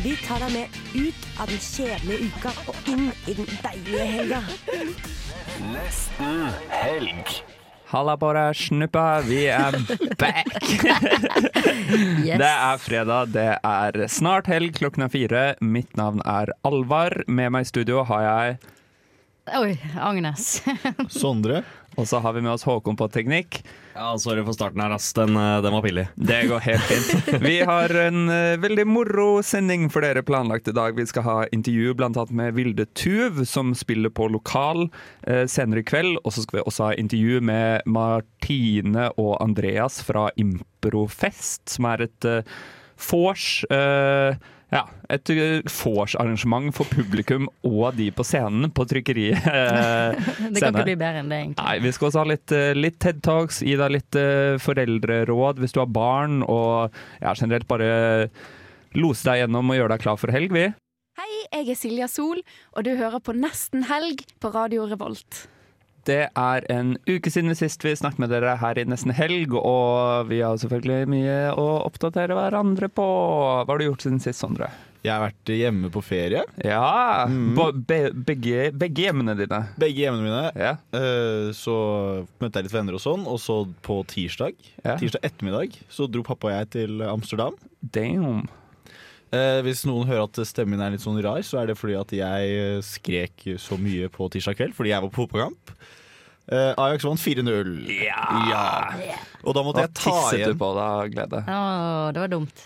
Vi tar deg med ut av den kjedelige uka og inn i den deilige helga. Nesten helg. Halla på deg, snuppa. Vi er back. Yes. Det er fredag, det er snart helg, klokken er fire. Mitt navn er Alvar. Med meg i studio har jeg Oi, Agnes. Sondre. Og så har vi med oss Håkon på teknikk. Ja, Sorry for starten her, ass. Den, eh, den var pillig. Det går helt fint. Vi har en eh, veldig moro sending for dere planlagt i dag. Vi skal ha intervju annet med Vilde Tuv, som spiller på lokal eh, senere i kveld. Og så skal vi også ha intervju med Martine og Andreas fra Improfest, som er et uh, vors. eh, ja, et vorsarrangement for publikum og de på scenen på trykkeriet. eh, Det kan ikke bli bedre enn det, egentlig. Nei, vi skal også ha litt, eh, litt TED Talks, gi deg litt eh, foreldreråd hvis du har barn, og ja, generelt bare lose deg gjennom og gjøre deg klar for helg, vi. Hei, jeg er Silja Sol, og du hører på Nesten helg på Radio Revolt. Det er en uke siden sist vi snakket med dere her i nesten helg, og vi har selvfølgelig mye å oppdatere hverandre på. Hva har du gjort siden sist, Sondre? Jeg har vært hjemme på ferie. Ja, Mm. be, begge, begge hjemmene dine. Begge hjemmene mine. Ja. Uh, Så møtte jeg litt venner og sånn, og så på tirsdag Ja. Tirsdag ettermiddag så dro pappa og jeg til Amsterdam. Damn. Eh, hvis noen hører at stemmen min er litt sånn rar, så er det fordi at jeg eh, skrek så mye på tirsdag kveld fordi jeg var på fotballkamp. Eh, Ajax vant 4-0. Ja! Og da måtte Hva jeg ta tisset du igjen på deg av glede? Å, det var dumt.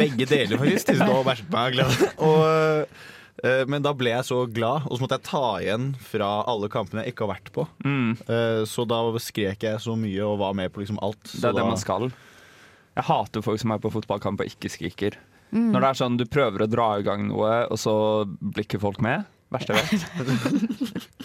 begge deler, faktisk. Tisset og bæsjet på meg av glede. Og, eh, men da ble jeg så glad, og så måtte jeg ta igjen fra alle kampene jeg ikke har vært på. Mm. Eh, Så da skrek jeg så mye og var med på liksom alt. Så Det er det man skal. Jeg hater folk som er på fotballkamp og ikke skriker. Mm. Når det er sånn du prøver å dra i gang noe, og så blir ikke folk med. Verste jeg vet.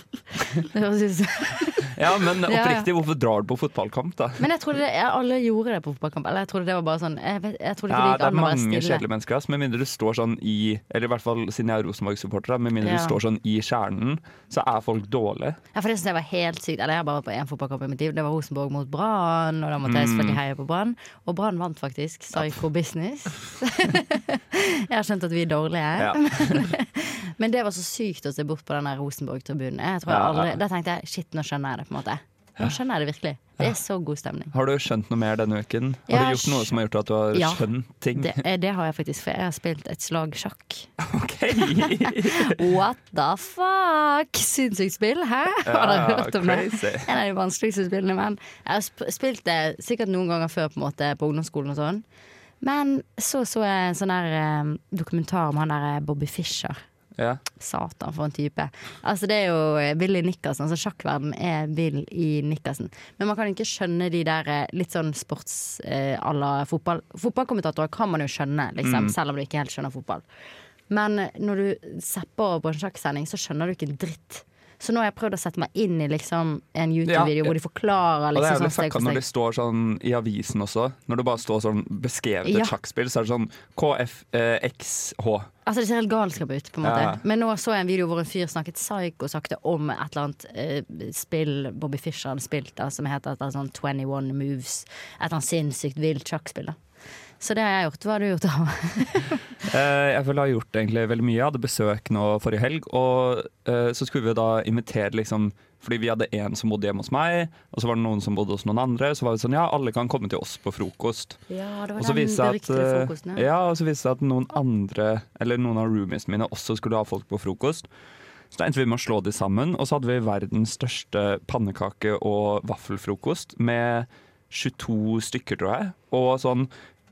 Det høres ut som Ja, men oppriktig, hvorfor drar du på fotballkamp, da? Men jeg trodde det, alle gjorde det på fotballkamp. Eller jeg trodde det var bare sånn Jeg, vet, jeg trodde ikke Ja, det gikk er an å være mange kjedelige mennesker, ass. Med mindre du står sånn i Eller i hvert fall siden jeg er Rosenborg-supporter, med mindre Ja. du står sånn i kjernen, så er folk dårlige. Ja, for det synes jeg var helt sykt. Eller jeg har bare vært på én fotballkamp i mitt liv. Det var Rosenborg mot Brann, og da måtte jeg Mm. selvfølgelig heie på Brann. Og Brann vant faktisk. Psycho business. jeg har skjønt at vi er dårlige. Ja. Men det var så sykt å se bort på den Rosenborg-tribunen. Jeg tror jeg aldri. Da tenkte jeg shit, nå skjønner jeg det, på en måte. Nå skjønner jeg det virkelig. Det er så god stemning. Har du skjønt noe mer denne uken? Har Ja, du gjort noe som har gjort at du har ja. skjønt ting? Det, eh, det har jeg faktisk, for jeg har spilt et slag sjakk. OK! What the fuck? Sinnssykt spill, hæ? har dere Ja, hørt om det? crazy. En av de vanskeligste spillene. Men jeg har spilt det sikkert noen ganger før på, måte, på ungdomsskolen og sånn. Men så så jeg en sånn der eh, dokumentar om han der eh, Bobby Fischer. Ja. Satan, for en type. Altså Det er jo eh, Willy Nikkersen. Altså Sjakkverden er vill i Nikkersen. Men man kan ikke skjønne de der eh, litt sånn sports eh, à la fotball. Fotballkommentatorer kan man jo skjønne, liksom, Mm. selv om du ikke helt skjønner fotball. Men eh, når du Zapper på en sjakksending, så skjønner du ikke en dritt. Så nå har jeg prøvd å sette meg inn i liksom en YouTube-video Ja, hvor de forklarer Og det er jævlig jo sånn fucka når de det står sånn i avisen også. Når det bare står sånn beskrevet et Ja. sjakkspill, så er det sånn KFXH. Altså Det ser helt galskap ut. på en måte Ja. Men nå så jeg en video hvor en fyr snakket psyko-sakte om et eller annet eh, spill Bobby Fischer hadde spilt, da, som heter et eller annet sånn 21 Moves. Et eller annet sinnssykt vilt sjakkspill. da Så det har jeg gjort. Hva har du gjort? da? Eh, jeg vel har gjort egentlig veldig mye. Jeg hadde besøk nå forrige helg, og eh, så skulle vi da invitere liksom fordi vi hadde en som bodde hjemme hos meg, og så var det noen som bodde hos noen andre. Så var vi sånn, ja, alle kan komme til oss på frokost. Ja, det Og var så den viste det at, eh, ja, og så viste det at noen andre, eller noen av roomiesene mine også skulle ha folk på frokost. Så da endte vi med å slå de sammen, og så hadde vi verdens største pannekake- og vaffelfrokost med 22 stykker, tror jeg. Og sånn,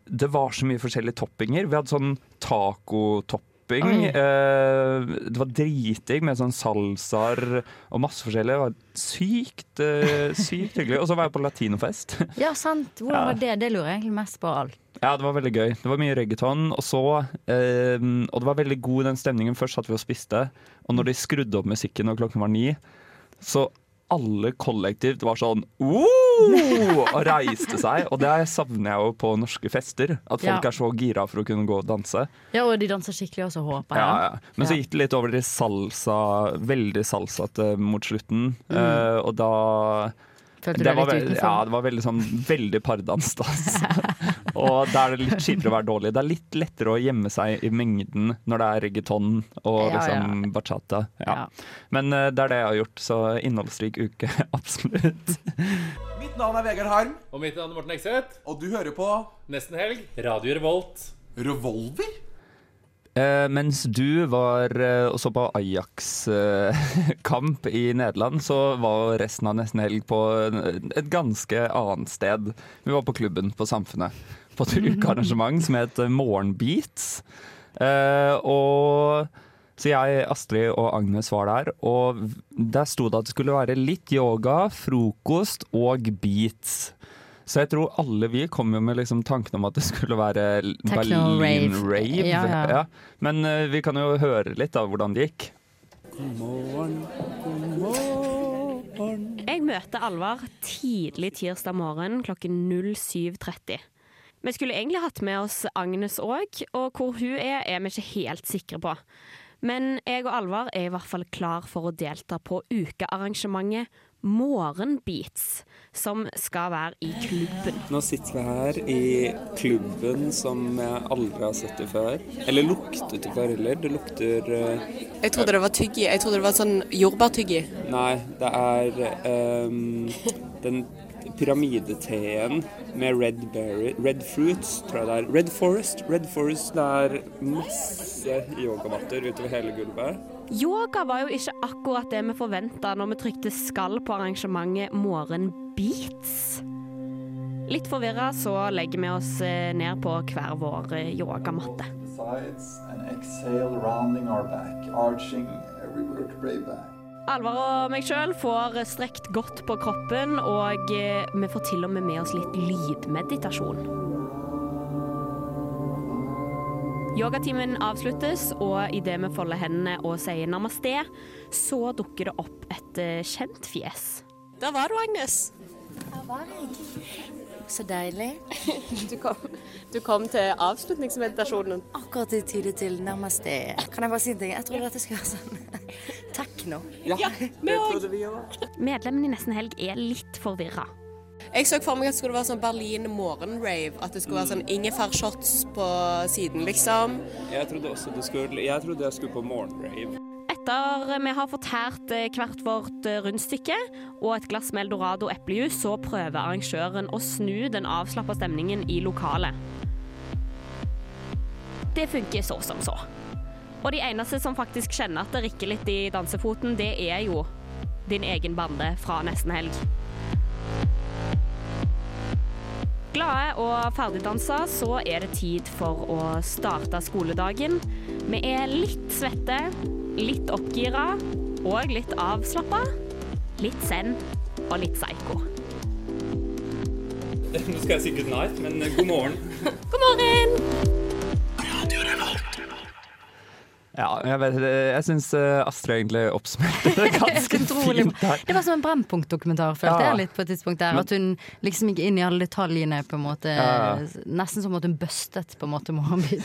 det var så mye forskjellige toppinger. Vi hadde sånn tacotopping. Eh, det var dritdigg med sånn salsaer og masse forskjellig. Det var sykt, eh, sykt hyggelig. Og så var jeg på latinofest. Ja, sant. Hvordan Ja. var det? Det lurer jeg egentlig mest på alt. Ja, det var veldig gøy. Det var mye reggaeton. Og så eh, Og det var veldig god den stemningen. Først satt vi og spiste, og når de skrudde opp musikken og klokken var ni, så alle kollektivt var sånn «Woo!» og reiste seg. Og det savner jeg jo på norske fester. At folk Ja. er så gira for å kunne gå og danse. Ja, og de danser skikkelig også, håper jeg. Ja, ja. Men så gikk det litt over til salsa, veldig salsate mot slutten. Mm. Uh, og da Følte du det deg var, litt utenfor? ja, det var veldig sånn veldig pardans. da, og da er det litt kjipere å være dårlig. Det er litt lettere å gjemme seg i mengden når det er reggaeton og Ja, liksom bachata. Ja. Ja. Men uh, det er det jeg har gjort, så innholdsrik uke, absolutt. Mitt navn er Vegard Harm, Og mitt navn er Morten Ekseth. og du hører på Nesten helg. Radio Revolt. Revolver. Eh, mens du var eh, og så på Ajax-kamp i Nederland, så var resten av nesten helg på et ganske annet sted. Vi var på klubben på Samfunnet på et ukearrangement som het Morgenbeats. Eh, og så jeg, Astrid og Agnes var der, og der sto det at det skulle være litt yoga, frokost og beats. Så jeg tror alle vi kom jo med liksom tanken om at det skulle være Berlin rave. rave. Ja, ja. Men uh, vi kan jo høre litt av hvordan det gikk. Jeg møter Alvar tidlig tirsdag morgen klokken 07.30. Vi skulle egentlig hatt med oss Agnes òg, og hvor hun er, er vi ikke helt sikre på. Men jeg og Alvar er i hvert fall klar for å delta på ukearrangementet Morgenbeats, som skal være i klubben. Nå sitter vi her i klubben som jeg aldri har sett det før. Eller luktet det før heller. Det lukter uh, Jeg trodde det var tyggi. Jeg trodde det var sånn jordbærtyggi. Nei, det er um, den pyramideteen med red berry Red fruits, tror jeg det er. Red Forest. Red Forest. Det er masse yogamatter utover hele gulvet. Yoga var jo ikke akkurat det vi forventa når vi trykte skall på arrangementet Morgenbeats. Litt forvirra så legger vi oss eh, ned på hver vår eh, yogamatte. Alvar og meg sjøl får strekt godt på kroppen, og eh, vi får til og med med oss litt lydmeditasjon. Yogatimen avsluttes, og idet vi folder hendene og sier namaste, så dukker det opp et eh, kjent fjes. Der var du, Agnes. Der var jeg. Så deilig. Du kom, du kom til avslutningsmeditasjonen. Akkurat i tide til namaste. Kan jeg bare si en ting? Jeg trodde dette skulle være sånn Takk nå. Ja, det trodde vi òg. Medlemmene i Nesten Helg er litt forvirra. Jeg så for meg at det skulle være sånn Berlin morgenrave. At det skulle være sånn ingefærshots på siden, liksom. Jeg trodde også det skulle Jeg trodde jeg skulle på morgenrave. Etter vi har fortært eh, hvert vårt eh, rundstykke og et glass med Eldorado eplejus, så prøver arrangøren å snu den avslappa stemningen i lokalet. Det funker så som så. Og de eneste som faktisk kjenner at det rikker litt i dansefoten, det er jo din egen bande fra Nesten Helg. Glade og ferdigdansa, så er det tid for å starte skoledagen. Vi er litt svette, litt oppgira og litt avslappa. Litt zen og litt psycho. Nå skal jeg si good night, men eh, god morgen. God morgen! Ja, jeg, vet, jeg syns Astrid egentlig oppsummerte det ganske fint der. Det var som en Brennpunkt-dokumentar, følte Ja. jeg litt på et tidspunkt der. At hun liksom gikk inn i alle detaljene, på en måte. Ja. Nesten som at hun bustet på en måte Mohammed.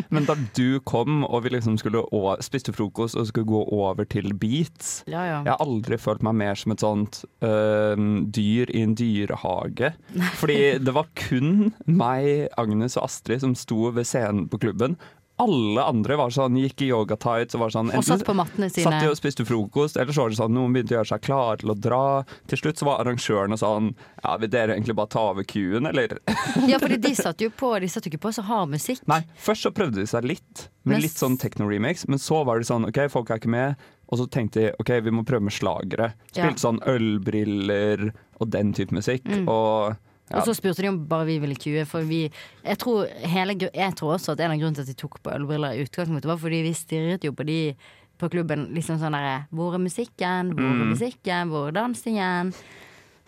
Men da du kom og vi liksom skulle spiste frokost og skulle gå over til beats Ja, ja. Jeg har aldri følt meg mer som et sånt øh, dyr i en dyrehage. Fordi det var kun meg, Agnes og Astrid som sto ved scenen på klubben. Alle andre var sånn, gikk i yogatights og var sånn Og satt på mattene sine. Satt de og spiste frokost, eller så var det sånn noen begynte å gjøre seg klare til å dra. Til slutt så var arrangørene sånn Ja, vil dere egentlig bare ta over kuen, eller? Ja, fordi de satt jo på De satt jo ikke på så hard musikk. Nei, først så prøvde de seg litt, med litt sånn techno-remix, men så var det sånn OK, folk er ikke med. Og så tenkte de OK, vi må prøve med slagere. Ja. Spilte sånn ølbriller og den type musikk. Mm. Og ja. Og så spurte de om bare vi ville kue. For vi, jeg, tror hele, jeg tror også at en av grunnene til at de tok på ølbriller i utgangspunktet, var fordi vi stirret jo på de på klubben liksom sånn derre Hvor er musikken? Hvor er Mm. musikken? Hvor er dansingen?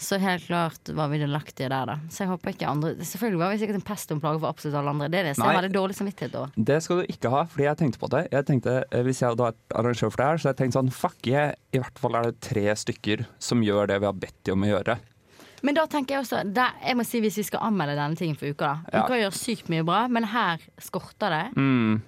Så helt klart var vi delaktige der, da. Så jeg håper ikke andre Selvfølgelig var vi sikkert en pest og en plage for absolutt alle andre. Det er det så Nei. jeg hadde dårlig samvittighet over. Det skal du ikke ha, fordi jeg tenkte på det. Jeg tenkte, eh, Hvis jeg hadde vært arrangør for det her, så jeg tenkt sånn Fuck yeah, i hvert fall er det tre stykker som gjør det vi har bedt de om å gjøre. Men da tenker jeg også der, Jeg må si hvis vi skal anmelde denne tingen for uka, da. Ja. Uka gjør sykt mye bra, men her skorter det. Mm.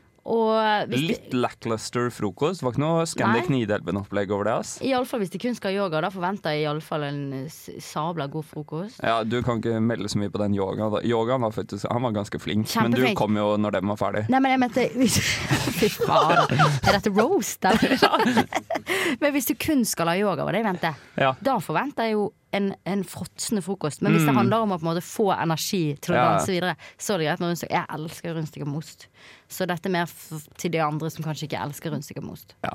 Litt lackluster frokost. Var ikke noe Scandic Nidelven-opplegg over det. ass. Iallfall hvis de kun skal ha yoga, da forventer jeg iallfall en sabla god frokost. Ja, Du kan ikke melde så mye på den yogaen. Yogaen var faktisk, Han var ganske flink, men du kom jo når den var ferdig. Nei, men jeg mente Fy faen. Er dette roast, eller? men hvis du kun skal ha yoga, var det jeg mente. Ja. Da forventer jeg jo en, en fråtsende frokost. Men hvis det Mm. handler om å på en måte få energi til å Ja. danse videre, så er det greit med rundstykke. Jeg elsker rundstykker med ost. Så dette er mer f til de andre som kanskje ikke elsker rundstykker med ost. Ja.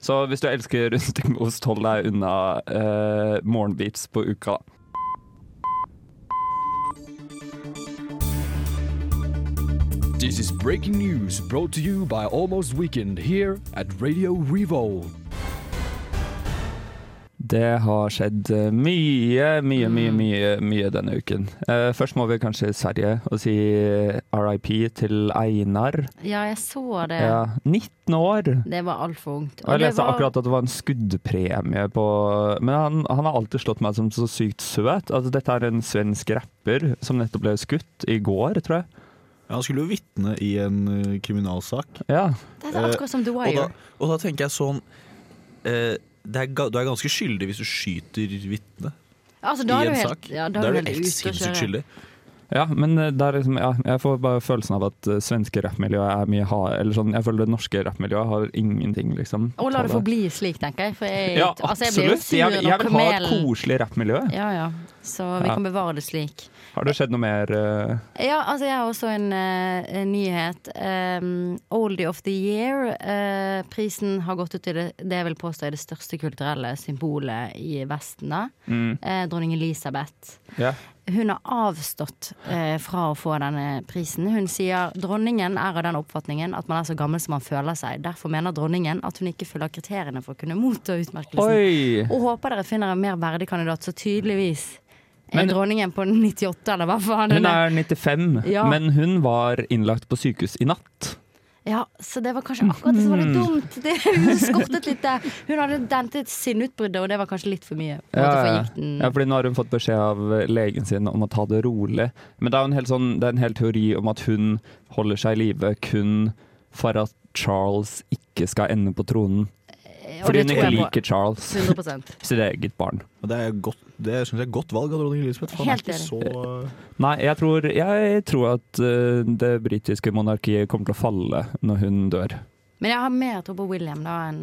Så hvis du elsker rundstykke med ost, hold deg unna uh, morgenbeats på uka. This is breaking news brought to you by Almost Weekend here at Radio Revolve. Det har skjedd eh, mye, mye, mye, Mm. mye, mye denne uken. Uh, først må vi kanskje i Sverige og si RIP til Einar. Ja, jeg så det. Ja, 19 år! Det var altfor ungt. Og jeg leste var- akkurat at det var en skuddpremie på Men han, han har alltid slått meg som så sykt søt. Altså, dette er en svensk rapper som nettopp ble skutt i går, tror jeg. Ja, han skulle jo vitne i en eh, kriminalsak. Ja. Det er akkurat som The har Wire. Og da, og da tenker jeg sånn eh, er, Du er ganske skyldig hvis du skyter vitnet Altså, i en helt- sak. ja, da da er du helt sinnssykt skyldig. Ja, men eh, liksom, ja, jeg får bare følelsen av at uh, svenske rappmiljøet er mye hard Eller sånn, jeg føler det norske rappmiljøet har ingenting, liksom. Og la det få bli slik, tenker jeg. For jeg, Ja, altså, jeg blir jo absolutt. Jeg, sur jeg, vil ha et koselig rappmiljø. Ja, ja. Så vi Ja. kan bevare det slik. Har det skjedd noe mer? Uh... Ja, altså jeg har også en, eh, en nyhet. Um, Oldie of the Year-prisen prisen har gått ut til det, det jeg vil påstå er det største kulturelle symbolet i Vesten. da. Mm. Uh, dronning Elisabeth. Yeah. Hun har avstått eh, fra å få denne prisen. Hun sier dronningen er av den oppfatningen at man er så gammel som man føler seg. Derfor mener dronningen at hun ikke følger kriteriene for å kunne motta utmerkelsen. Oi! Og håper dere finner en mer verdig kandidat. Så tydeligvis Men- dronningen på 98, eller hva faen Hun er 95, Ja. men hun var innlagt på sykehus i natt. Ja, så det var kanskje akkurat det som var litt Mhm. dumt. Det hun skortet litt der. Hun hadde dentet sinnutbruddet, og det var kanskje litt for mye. Ja, for ja. fordi nå har hun fått beskjed av legen sin om å ta det rolig. Men det er en hel, sånn, det er en hel teori om at hun holder seg i live kun for at Charles ikke skal ende på tronen. Fordi hun ikke liker Charles, 100%. sitt eget barn. Og det er godt, det syns jeg er godt valg av dronning Elisabeth. for Helt enig. så Nei, jeg tror, jeg tror at eh, det britiske monarkiet kommer til å falle når hun dør. Men jeg har mer tro på William da enn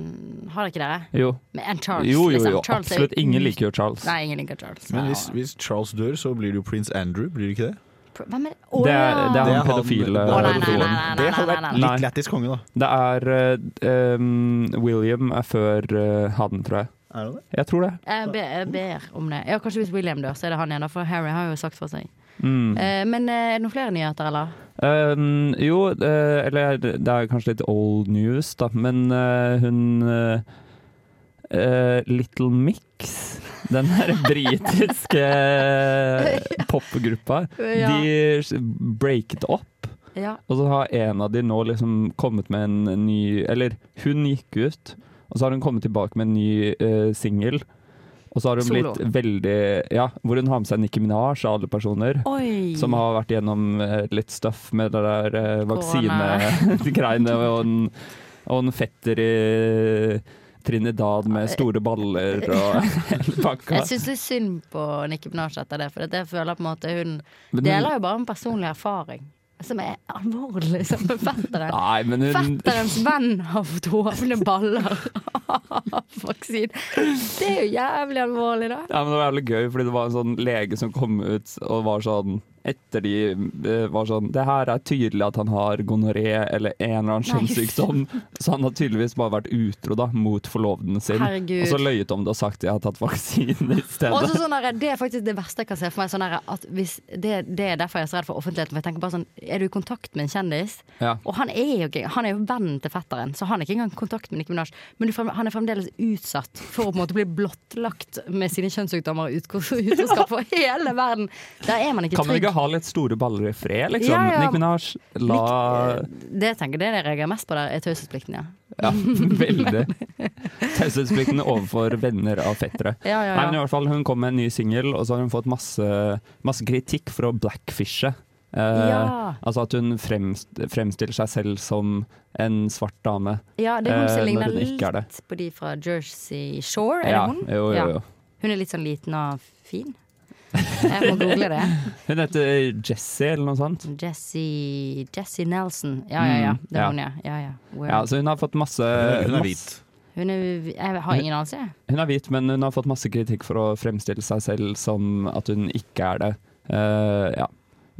Har dere ikke dere? Jo. Enn Charles, jo, jo, liksom. jo, Charles er absolutt. Ingen liker jo Charles. Nei, ingen liker Charles. Men hvis, hvis Charles dør, så blir det jo prins Andrew, blir det ikke det? Hvem er det? Å, Det er, det er Det er han han- pedofile. Å, nei, nei, nei, nei, nei, Det hadde vært litt lættis konge, da. Det er um, William er før uh, han, tror jeg. Er det det? Jeg tror det. Jeg ber, jeg ber om det. Ja, Kanskje hvis William dør, så er det han igjen. For Harry har jo sagt fra seg. Mm. Uh, men er det noen flere nyheter, eller? Um, jo, uh, eller det er kanskje litt old news, da, men hun eh, eh, Little Mix, den her britiske popgruppa, Ja. de breaket opp. Ja. Og så har en av de nå liksom kommet med en ny Eller hun gikk ut, og så har hun kommet tilbake med en ny uh, singel. Og så har hun Solo. blitt veldig Ja, hvor hun har med seg Nikki Minaj av alle personer. Oi! Som har vært gjennom eh, litt stuff med det der eh, vaksinegreiene. og, og en fetter i Trinidad med store baller og hele pakka. Jeg syns det er synd på Nikki Minaj etter det, for jeg føler på en måte hun Men deler jo bare en personlig erfaring. Som er alvorlig, som fetteren. Nei, hun Fetterens venn har fått åpne baller av vaksin. Det er jo jævlig alvorlig, da. Ja, men Det var jævlig gøy, fordi det var en sånn lege som kom ut og var sånn etter de eh, var sånn Det her er tydelig at han har gonoré eller en eller annen kjønnssykdom. Så han har tydeligvis bare vært utro da, mot forloveden sin. Herregud. Og så løyet om det og sagt jeg har tatt vaksine i stedet. Også sånn der, det er faktisk det verste jeg kan se for meg. Sånn der, at hvis, det, det er derfor jeg er så redd for offentligheten. For jeg tenker bare sånn, Er du i kontakt med en kjendis? Ja. Og han er jo Han er jo vennen til fetteren, så han er ikke engang i kontakt med Nicki Minaj. Men han er fremdeles utsatt for å på en måte bli blottlagt med sine kjønnssykdommer og utroskap for hele verden. Der er man ikke trygg. Ikke ha litt store baller i fred, liksom? Ja, ja. Nick Minaj, la Det tenker jeg det jeg reagerer mest på der, er taushetsplikten, ja. Ja, veldig. Taushetsplikten overfor venner av fettere. Ja, ja, ja. Nei, men i hvert fall, Hun kom med en ny singel, og så har hun fått masse, masse kritikk for å blackfishe. Eh, Ja. Altså at hun fremst, fremstiller seg selv som en svart dame. Ja, det er hun eh, som når ligner litt på de fra Jersey Shore, er Ja, det hun? jo, jo, jo. Hun er litt sånn liten og fin. Jeg må google det. Hun heter Jessie eller noe sånt. Jessie Jessie Nelson. Ja, ja, ja. Mm, Det er ja. hun, ja. ja, ja. Ja, så hun har fått masse Hun er hvit. Hun er Jeg har ingen anelse, jeg. Hun er hvit, men hun har fått masse kritikk for å fremstille seg selv som at hun ikke er det. Uh, ja.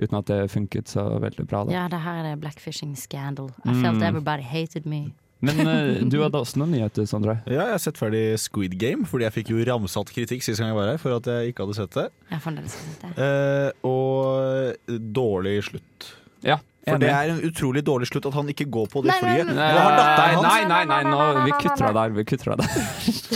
Uten at det funket så veldig bra. Da. Ja, det her er blackfishing scandal. I Mm. felt everybody hated me. Men eh, du hadde også noen nyheter, Sondre. Ja, jeg har sett ferdig Squid Game, fordi jeg fikk jo ramsatt kritikk sist gang jeg var her for at jeg ikke hadde sett det. Jeg har fremdeles sett det. Eh, og dårlig slutt. Ja, For enig. det er en utrolig dårlig slutt at han ikke går på det Nei, nei, flyet. nei, nei, Nei, nei, nei, nå, vi kutter av der. Vi kutter av der.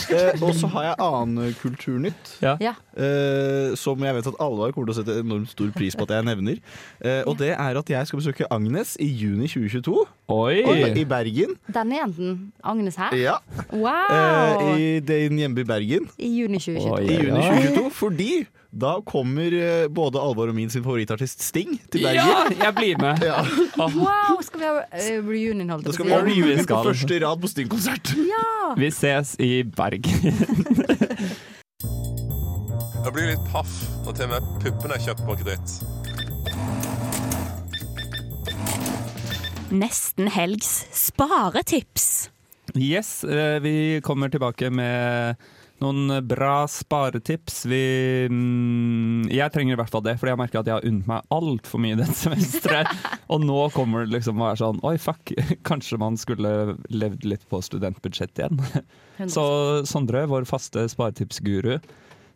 Eh, Og så har jeg annen kulturnytt. Ja. Ja. eh, som jeg vet at alle kommer til å sette enormt stor pris på at jeg nevner. Eh, og det er at jeg skal besøke Agnes i juni 2022. Oi! Og, I Bergen. Denne jenten, Agnes her? Ja. Wow! Eh, I din hjemby Bergen. I juni 2022. Oi. I juni 2022. Fordi da kommer eh, både Alvar og min sin favorittartist Sting til Bergen. Ja, jeg blir med! Ja. Wow, skal vi ha eh, reunion, holdt Da skal vi ha reunion på første rad på Sting-konsert. Vi ses i Bergen. Jeg blir litt paff når til og med puppene er kjøpt på kreditt. Nesten helgs sparetips. Yes, eh, vi kommer tilbake med noen bra sparetips. Vi mm, Jeg trenger i hvert fall det, fordi jeg merker at jeg har unnet meg altfor mye dette semesteret. Og nå kommer det liksom å være sånn Oi, fuck, kanskje man skulle levd litt på studentbudsjett igjen. Så Sondre, vår faste sparetipsguru,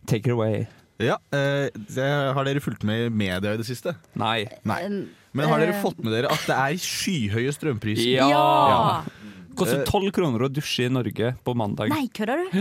take it away. Ja, eh, det, Har dere fulgt med i media i det siste? Nei. Nei. Men har dere eh, fått med dere at det er skyhøye strømpriser? Ja! Koster Eh, tolv kroner å dusje i Norge på mandag. Nei, kødder du?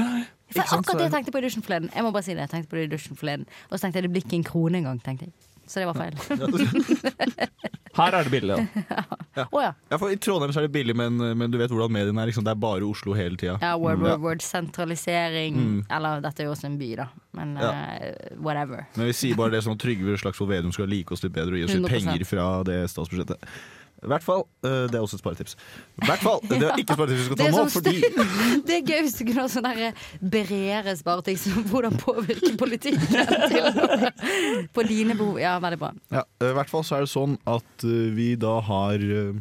For akkurat det jeg tenkte på i dusjen forleden. Jeg må bare si det, jeg tenkte på det i dusjen forleden Og så tenkte jeg det blir ikke en krone engang, tenkte jeg. Så det var feil. Her er det billig, ja. ja. Oh, ja. Ja, for I Trondheim så er det billig, men, men du vet hvordan mediene er. Liksom, det er bare Oslo hele tida. Ja, word, word, word. Sentralisering. Mm. Eller dette er jo også en by, da. Men Ja. eh, whatever. Men vi sier bare det sånn at Trygve Slagsvold Vedum skal like oss litt bedre og gi oss litt penger fra det statsbudsjettet. I hvert fall, eh, Det er også et sparetips. I hvert fall, Det er ikke sparetips vi skal Det ta er, nå, sånn fordi det er gøy hvis du kunne ha sånn derre bredere sparetips om hvordan påvirke politikken til på dine behov. Ja, veldig bra. ja, I hvert fall så er det sånn at eh, vi da har eh,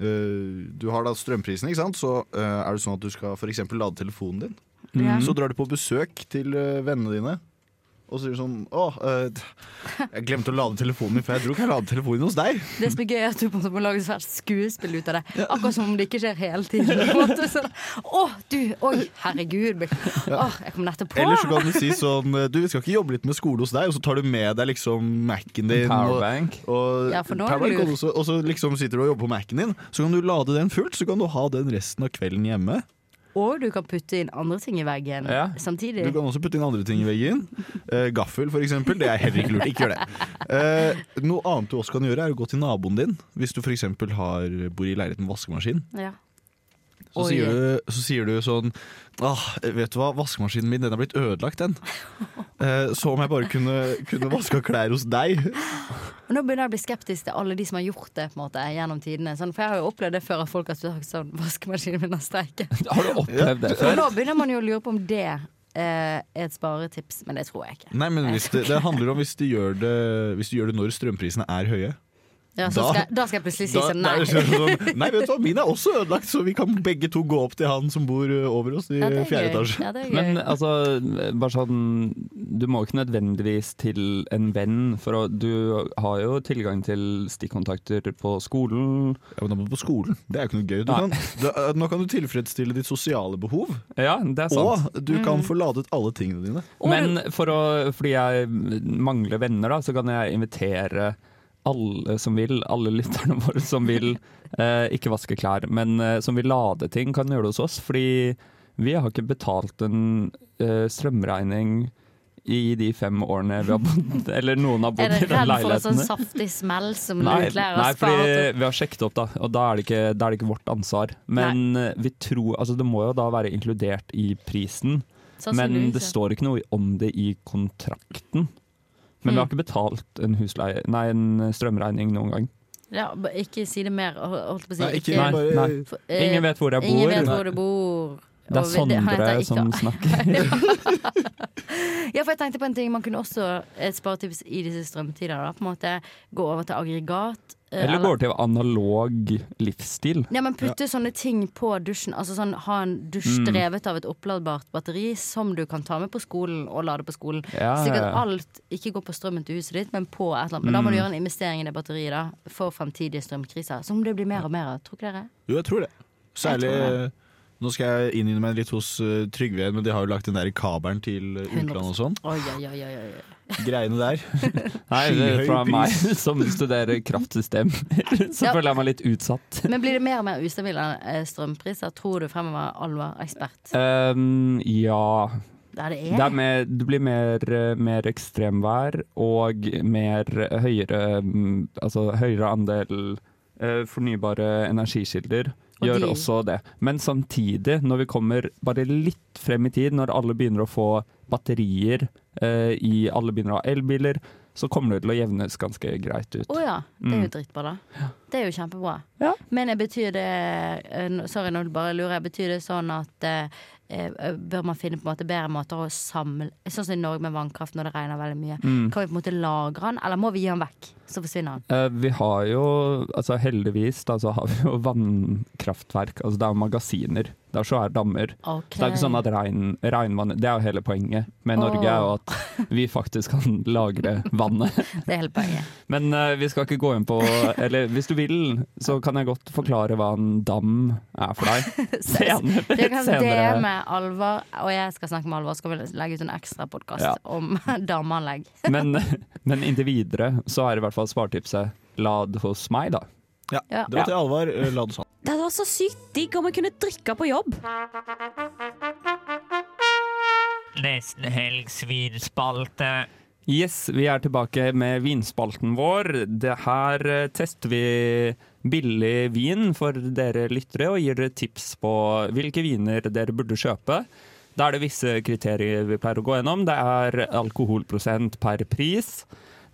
eh, Du har da strømprisen, ikke sant? Så eh, er det sånn at du skal f.eks. lade telefonen din. Mm. Så drar du på besøk til eh, vennene dine. Og så sier du sånn Å, eh, jeg glemte å lade telefonen min, for jeg tror ikke jeg lade telefonen hos deg. Det som er gøy, er at du på en måte må lage et svært skuespill ut av det. Akkurat som om det ikke skjer hele tiden. Sånn, Å, du! Oi, herregud. Å, jeg kom nettopp på! Eller så kan du si sånn Du, vi skal ikke jobbe litt med skole hos deg, og så tar du med deg liksom Mac-en din. Powerbank. Og, og, Ja, for nå er powerbank, og, så, og så liksom sitter du og jobber på Mac-en din. Så kan du lade den fullt, så kan du ha den resten av kvelden hjemme. Og du kan putte inn andre ting i veggen Ja. samtidig. Du kan også putte inn andre ting i veggen. Uh, gaffel, for eksempel. Det er heller ikke lurt. Ikke gjør det. Uh, noe annet du også kan gjøre, er å gå til naboen din. Hvis du f.eks. bor i leiligheten med vaskemaskin. Ja. Så sier, du, så sier du sånn ah, vet du hva, vaskemaskinen min den er blitt ødelagt, den. Eh, så om jeg bare kunne, kunne vaska klær hos deg. Og nå begynner jeg å bli skeptisk til alle de som har gjort det på en måte, gjennom tidene. Sånn, for jeg har jo opplevd det før at folk har sagt sånn Vaskemaskinen min har streiket. Har du opplevd det Og nå begynner man jo å lure på om det eh, er et sparetips, men det tror jeg ikke. Nei, men det, det handler om hvis du gjør det, hvis du gjør det når strømprisene er høye. Ja, så Da- skal, da skal jeg plutselig si Da- sånn nei. sånn, nei, vet du hva, min er også ødelagt, så vi kan begge to gå opp til han som bor over oss i Ja, er fjerde etasje. Ja. Men altså, bare sånn du må ikke nødvendigvis til en venn, for å, du har jo tilgang til stikkontakter på skolen. Ja, men da må du på skolen. Det er jo ikke noe gøy. Du kan, da, nå kan du tilfredsstille ditt sosiale behov, Ja, det er sant. og du kan Mm. få ladet alle tingene dine. Men for å, fordi jeg mangler venner, da, så kan jeg invitere alle som vil, alle lytterne våre som vil, eh, ikke vaske klær, men eh, som vil lade ting, kan gjøre det hos oss. Fordi vi har ikke betalt en eh, strømregning i de fem årene vi har bodd, eller noen har bodd Er i dere den redd for en sånn saftig smell som utleier nei fordi vi har sjekket opp, da, og da er det ikke, er det ikke vårt ansvar. Men nei. vi tror, altså det må jo da være inkludert i prisen. Men det står ikke noe om det i kontrakten. Men vi har Mm. ikke betalt en, husleie, nei, en strømregning noen gang. Ja, ikke si det mer. Holdt på å si. Nei, ikke- Nei, nei. For- eh, Ingen vet hvor jeg bor. Ingen vet hvor du bor. Det er Sondre som ikke- snakker. Ja, for jeg tenkte på en ting Man kunne også et sparetips i disse strømtider. Da, på en måte Gå over til aggregat. Eller Eller går til analog livsstil. Ja, men putte sånne ting på dusjen. Altså sånn, Ha en dusj Mm. drevet av et oppladbart batteri som du kan ta med på skolen og lade på skolen. Ja, Slik at alt ikke går på strømmen til huset ditt, men på et eller annet. Men da må du Mm. gjøre en investering i det batteriet da for fremtidige strømkriser. Som det blir mer og mer av. Tror ikke dere? Jo, jeg tror det. Særlig Jeg tror det. Nå skal jeg innynne meg litt hos uh, Trygve igjen, men de har jo lagt den der kabelen til uh, utlandet og sånn. Oi, oi, oi, oi. Greiene der. Nei, det er fra meg som studerer kraftsystem. Så Ja. føler jeg meg litt utsatt. Men blir det mer og mer ustabile eh, strømpriser, tror du fremover, Alvar, ekspert? Um, ja. Det er det Det, er mer, det blir mer, eh, mer ekstremvær og mer høyere mm, Altså høyere andel eh, fornybare energikilder. Gjør de- også det. Men samtidig, når vi kommer bare litt frem i tid, når alle begynner å få batterier eh, i Alle begynner å ha elbiler, så kommer det til å jevnes ganske greit ut. Å ja, det er jo Mm. drittbra, da. Det er jo kjempebra. Ja. Men betyr det eh, Sorry, nå bare lurer jeg. Betyr det sånn at eh, eh, bør man finne på en måte bedre måter å samle Sånn som i Norge med vannkraft når det regner veldig mye. Mm. Kan vi på en måte lagre den, eller må vi gi den vekk? Så forsvinner den. Eh, vi har jo, altså heldigvis, da, så har vi jo vannkraftverk. Altså det er jo magasiner. Det er svære dammer. Okay. Så det er ikke sånn at regn, regnvann Det er jo hele poenget med Norge, er jo at vi faktisk kan lagre vannet. Det er hele poenget. Men uh, vi skal ikke gå inn på Eller hvis du vil, så kan jeg godt forklare hva en dam er for deg. Senere. Du kan senere. med Alvar, og jeg skal snakke med Alvar. Skal vi legge ut en ekstra podkast Ja. om damanlegg. Men, men inntil videre så er i hvert fall svartipset lad hos meg, da. Ja, Ja. det var til Alvar. uh, La det sånn. Det hadde vært så sykt digg om vi kunne drikke på jobb. Nesten helgs vinspalte. Yes, vi er tilbake med vinspalten vår. Det her eh, tester vi billig vin for dere lyttere og gir dere tips på hvilke viner dere burde kjøpe. Da er det visse kriterier vi pleier å gå gjennom. Det er alkoholprosent per pris.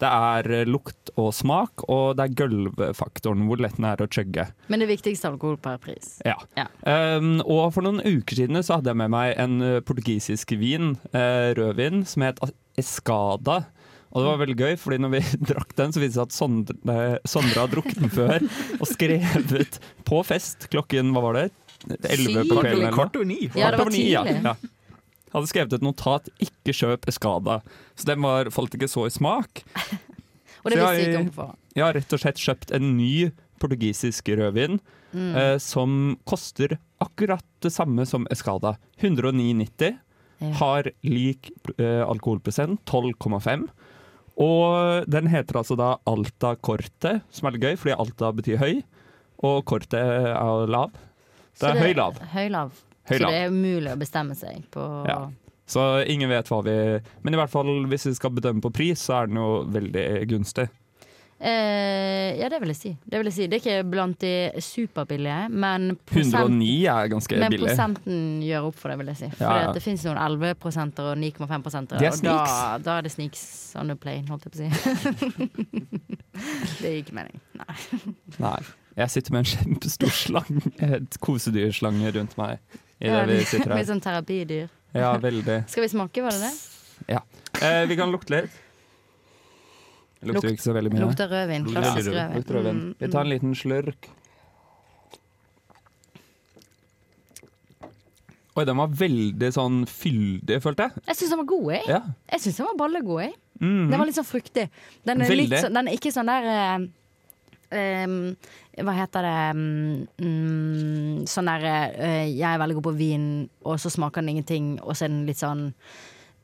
Det er eh, lukt og smak, og det er gulvfaktoren, hvor lett den er å chugge. Men det viktigste er alkohol per pris. Ja. Um, og for noen uker siden så hadde jeg med meg en uh, portugisisk vin, uh, rødvin, som het Escada. Og det var veldig gøy, fordi når vi drakk den, så viste det seg at Sondre, Sondre har drukket den før og skrevet på fest klokken hva var det? 11 på kvelden? eller kvart over ni. Ja, det var ja. tidlig. Ja. Hadde skrevet et notat 'ikke kjøp Escada', så den var, falt ikke så i smak. Og det visste ikke om på forhånd. Jeg har rett og slett kjøpt en ny portugisisk rødvin Mm. eh, som koster akkurat det samme som Escada. 109,90. Ja. Har lik eh, alkoholprosent, 12,5. Og den heter altså da Alta Corte, som er litt gøy, fordi Alta betyr høy, og Corte er lav. Det er høy-lav. Høy Så det er umulig å bestemme seg på Ja. Så ingen vet hva vi Men i hvert fall hvis vi skal bedømme på pris, så er den jo veldig gunstig. Eh, ja, det vil jeg si. Det vil jeg si. Det er ikke blant de superbillige, men prosent- 109 er ganske men billig. prosenten gjør opp for det, vil jeg si. For Ja, ja. det finnes noen 11% og 9,5 De er og da, da er det sneaks on the plane, holdt jeg på å si. det gir ikke mening. Nei. Nei. Jeg sitter med en kjempestor slange, et kosedyrslange rundt meg idet vi sitter Litt her. sånn terapidyr. Ja, veldig. Skal vi smake, var det det? Ja. Eh, vi kan lukte litt. Det lukter Lukt- ikke så veldig mye. lukter rødvin, klassisk rødvin. lukter rødvin. Mm, Vi tar en mm. liten slurk. Oi, den var veldig sånn fyldig, følte jeg. Jeg syns den var god, jeg. Ja. Jeg syns den var ballegod, jeg. Mhm. Den var litt sånn fruktig. Den er, litt den er ikke sånn der em, Hva heter det mm, mm, Sånn der eh, Jeg er veldig god på vin, og så smaker den ingenting, og så er den litt sånn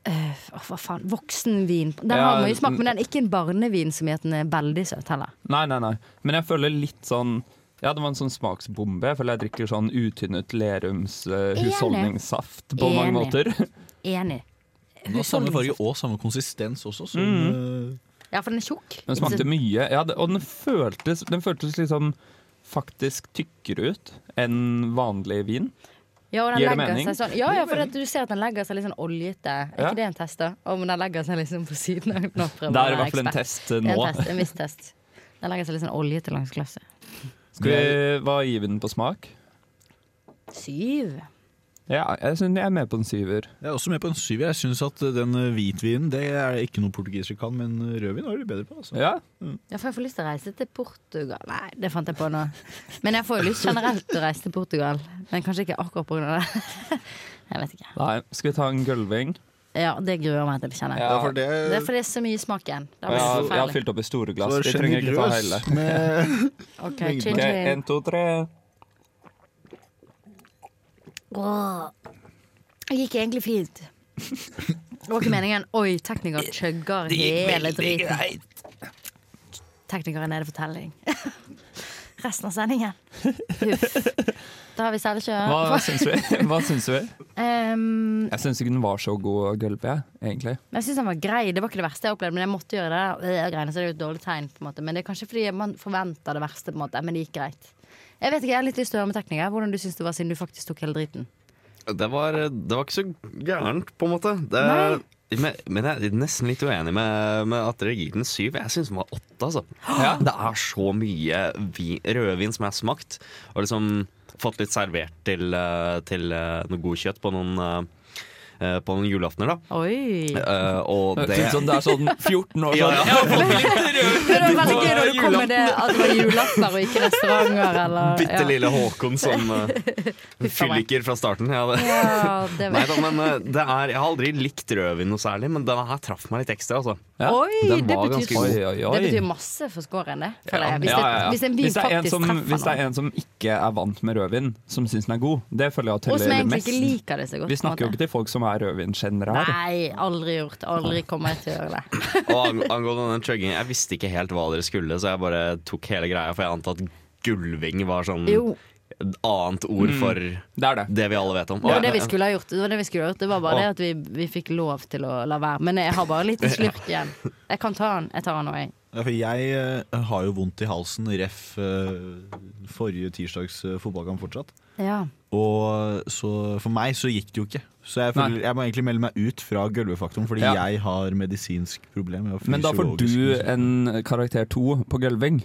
eh, hva faen, voksenvin. Den Ja, har mye smak, mm. men den er ikke en barnevin som gjør at den er veldig søt heller. Nei, nei, nei. Men jeg føler litt sånn ja, det var en sånn smaksbombe. Jeg føler jeg drikker sånn utynnet Lerums uh, husholdningssaft på mange måter. Enig. Den har samme farge og samme konsistens også. Som, Mhm. Ja, for den er tjukk. Den smakte mye, ja, og den føltes, den føltes liksom faktisk tykkere ut enn vanlig vin. Ja, og den Gir det mening? sånn Ja, ja, for du ser at den legger seg litt sånn oljete. Er Ja. ikke det en test, da? Om den legger seg liksom på siden av nå prøver Det er i hvert fall en test, eh, nå. En, test, en viss test. Den legger seg litt sånn oljete langs glasset. Skal vi, Hva gir vi den på smak? Syv. Ja, jeg synes jeg er med på en syver. Jeg er også med på en syver. Jeg syns at den eh, hvitvinen det er ikke noe portugisere kan, men rødvin er de bedre på. Altså. Ja. Ja, for jeg får lyst til å reise til Portugal. Nei, det fant jeg på nå. Men jeg får jo lyst generelt til å reise til Portugal. Men kanskje ikke akkurat av det. Jeg vet ikke. Nei, skal vi ta en gulving? Ja, det gruer meg til, kjenner jeg. Ja, for det- det er fordi det er så mye smak igjen. Ja, jeg har fylt opp i store glass. Vi trenger ikke ta hele. med- okay, Ok, chin chin. En, to, tre. Åh. Det gikk egentlig fint. Det var ikke meningen. Oi, tekniker chugger Det hele driten. Teknikeren er nede fortelling. Resten av sendingen. Huff. Da har vi selvkjør. Hva syns vi? Hva syns vi? Um, Jeg syns ikke den var så god gulv, jeg, egentlig. jeg syns den var grei. Det var ikke det verste jeg opplevde, men jeg måtte gjøre det. der. Greiene, så det er jo et dårlig tegn. på en måte Men det er kanskje fordi man forventer det verste, på en måte men det gikk greit. Jeg vet ikke, jeg har litt lyst til å høre med teknikere hvordan du syns det var siden du faktisk tok hele driten. Det var, det var ikke så gærent, på en måte. Det, men, men jeg er nesten litt uenig med, med at dere gir den syv. Jeg syns den var åtte. Altså. Det er så mye vin, rødvin som jeg har smakt, og liksom fått litt servert til, eh, til eh, noe god kjøtt på noen eh, på noen julaftener, da. Oi. Eh, og Det er sånn, det er sånn 14 år Ja, sånn. ja. Rødvin Det var veldig gøy når du kom med det at det var julaftener og ikke restauranter eller Bitte lille Håkon som uh, fylliker fra starten. Ja, det. Ja, det Nei da, men eh, det er, Jeg har aldri likt rødvin noe særlig, men denne her traff meg litt ekstra. Altså. Oi, det betyr, betyr, oi, oi, det betyr masse for scoren, det. Ja. Hvis, det, ja, ja. hvis en vin Hvis er faktisk som, treffer hvis det er en som ikke er vant med rødvin, som syns den er god, det føler jeg som teller mest. ikke liker det så godt. Vi snakker jo ikke til folk som er rødvinkjennere her. Nei, aldri gjort. Aldri kommer jeg til å gjøre det. Og angående den chuggingen, jeg visste ikke helt hva dere skulle, så jeg bare tok hele greia, for jeg antar at gulving var sånn Jo. et annet ord Mm. for det, er det. vi alle vet om. Det var det vi skulle ha gjort. Det var det vi ha gjort. Det var bare Å. det at vi, vi fikk lov til å la være. Men jeg har bare litt slurk igjen. Jeg kan ta den. Jeg tar den nå, jeg. Ja, for jeg eh, har jo vondt i halsen, ref eh, forrige tirsdags eh, fotballkamp fortsatt. Ja. Og så for meg så gikk det jo ikke. Så jeg, føler, jeg må egentlig melde meg ut fra gulvefaktoren, fordi Ja. jeg har medisinsk problem. Har Men da får du en karakter to på gulving.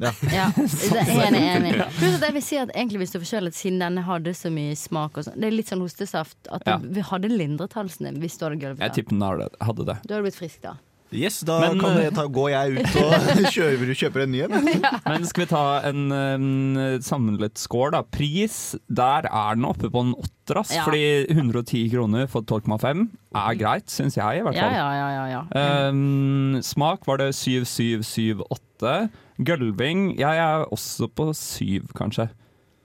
Ja. Ja, er enig, enig. Pluss at jeg vil si at egentlig hvis du får forkjølet, siden denne hadde så mye smak og sånn, Det er litt sånn hostesaft. At Ja. vi hadde lindret halsen din hvis du hadde gulvet. Jeg tipper den hadde det. Du hadde blitt frisk da. Yes, da Men, kan eh, jeg ta, går jeg ut og kjøper, kjøper en ny en. Men skal vi ta en en samlet score, da? Pris, der er den oppe på en åtter. Ja. Fordi 110 kroner for 12,5 er greit, syns jeg i hvert fall. ja, ja. ja, ja. Um, smak var det 7778. Gølving, jeg er også på syv, kanskje.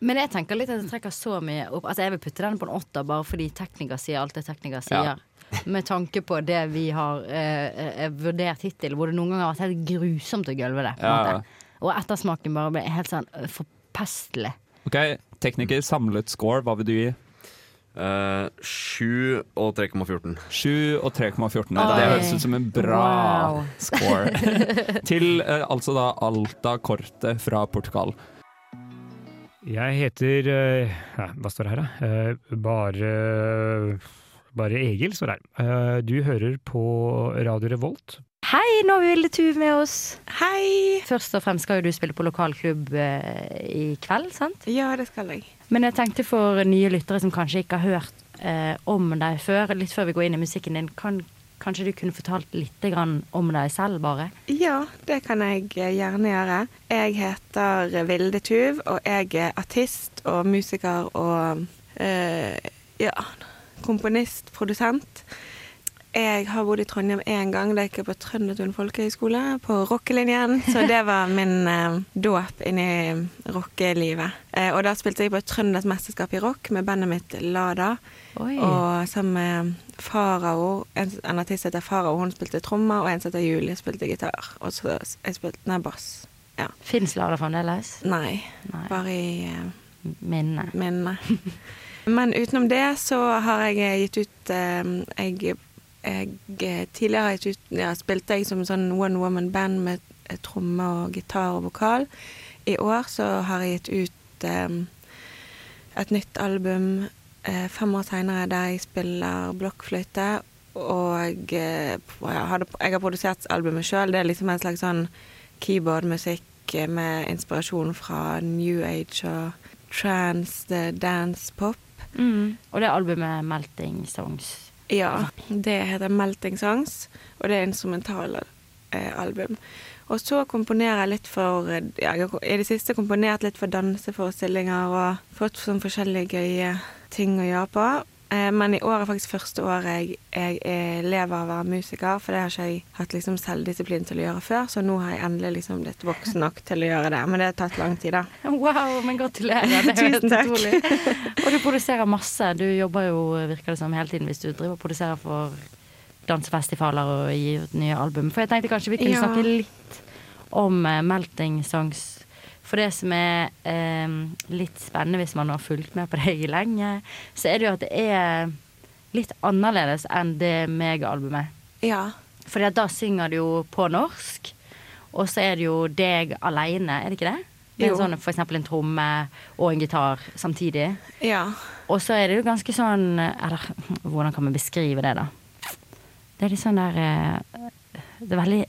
Men jeg tenker litt at jeg trekker så mye opp. Altså Jeg vil putte den på en åtter bare fordi tekniker sier alt det tekniker sier. Ja. Med tanke på det vi har eh, eh, vurdert hittil, hvor det noen ganger har vært helt grusomt å gulve det. Ja, måte. Og ettersmaken bare ble helt sånn forpestelig. Ok, Tekniker, samlet score, hva vil du gi? Uh, 7 og 3,14. 7 og 3,14. Det høres ut som en bra Wow. score. Til uh, altså da Alta Corte fra Portugal. Jeg heter uh, ja, Hva står det her, da? Eh, bare Bare Egil her. Eh, du hører på Radio Revolt. Hei, nå har vi Vilde Tuv med oss. Hei! Først og fremst skal jo du spille på lokalklubb eh, i kveld, sant? Ja, det skal jeg. Men jeg tenkte for nye lyttere som kanskje ikke har hørt eh, om deg før, litt før vi går inn i musikken din, kan, kanskje du kunne fortalt litt grann om deg selv, bare? Ja, det kan jeg eh, gjerne gjøre. Jeg heter Vilde Tuv, og jeg er artist og musiker og eh, ja, komponist, produsent. Jeg har bodd i Trondheim én gang. Da gikk jeg på Trøndertun folkehøgskole, på rockelinjen. Så det var min eh, dåp inn i rockelivet. Eh, og da spilte jeg på Trønders mesterskap i rock med bandet mitt Lada. Oi. Og sammen med Farao, en, en artist heter Farao, hun spilte trommer, og en som heter Julie, spilte gitar. Og så jeg spilte nei, bass. Ja. Fins Lada fremdeles? Nei, bare i eh, minnet. minne. Men utenom det så har jeg gitt ut eh, jeg, jeg Tidligere har jeg gitt ut, ja, spilte jeg som sånn one woman band med eh, tromme og gitar og vokal. I år så har jeg gitt ut eh, et nytt album eh, fem år seinere der jeg spiller blokkfløyte. Og eh, jeg, har produsert albumet sjøl. Det er liksom en slags sånn keyboardmusikk eh, med inspirasjon fra new age og trans, dance pop. Mm. Og det albumet Melting Songs. Ja, det heter Melting Songs, og det er instrumentale eh, album. Og så komponerer jeg litt for ja, Jeg har i det siste komponert litt for danseforestillinger og fått sånn forskjellige gøye ting å gjøre på. Eh, men i år er faktisk første året jeg, jeg er lever av å være musiker, for det har ikke jeg hatt liksom selvdisiplin til å gjøre før, så nå har jeg endelig liksom blitt voksen nok til å gjøre det. Men det har tatt lang tid, da. Wow, men gratulerer. Det er Tusen takk. utrolig. Og du produserer masse. Du jobber jo, virker det som, hele tiden hvis du driver og produserer for dansefestivaler og gir ut nye album. For jeg tenkte kanskje vi kunne Ja. snakke litt om eh, Melting Songs. For det som er eh, litt spennende hvis man har fulgt med på det lenge, så er det jo at det er litt annerledes enn det meg-albumet. Ja. For da synger du jo på norsk, og så er det jo deg aleine, er det ikke det? Med Jo. sånn, for eksempel en tromme og en gitar samtidig. Ja. Og så er det jo ganske sånn Eller hvordan kan man beskrive det, da? Det er litt sånn der eh, Det er veldig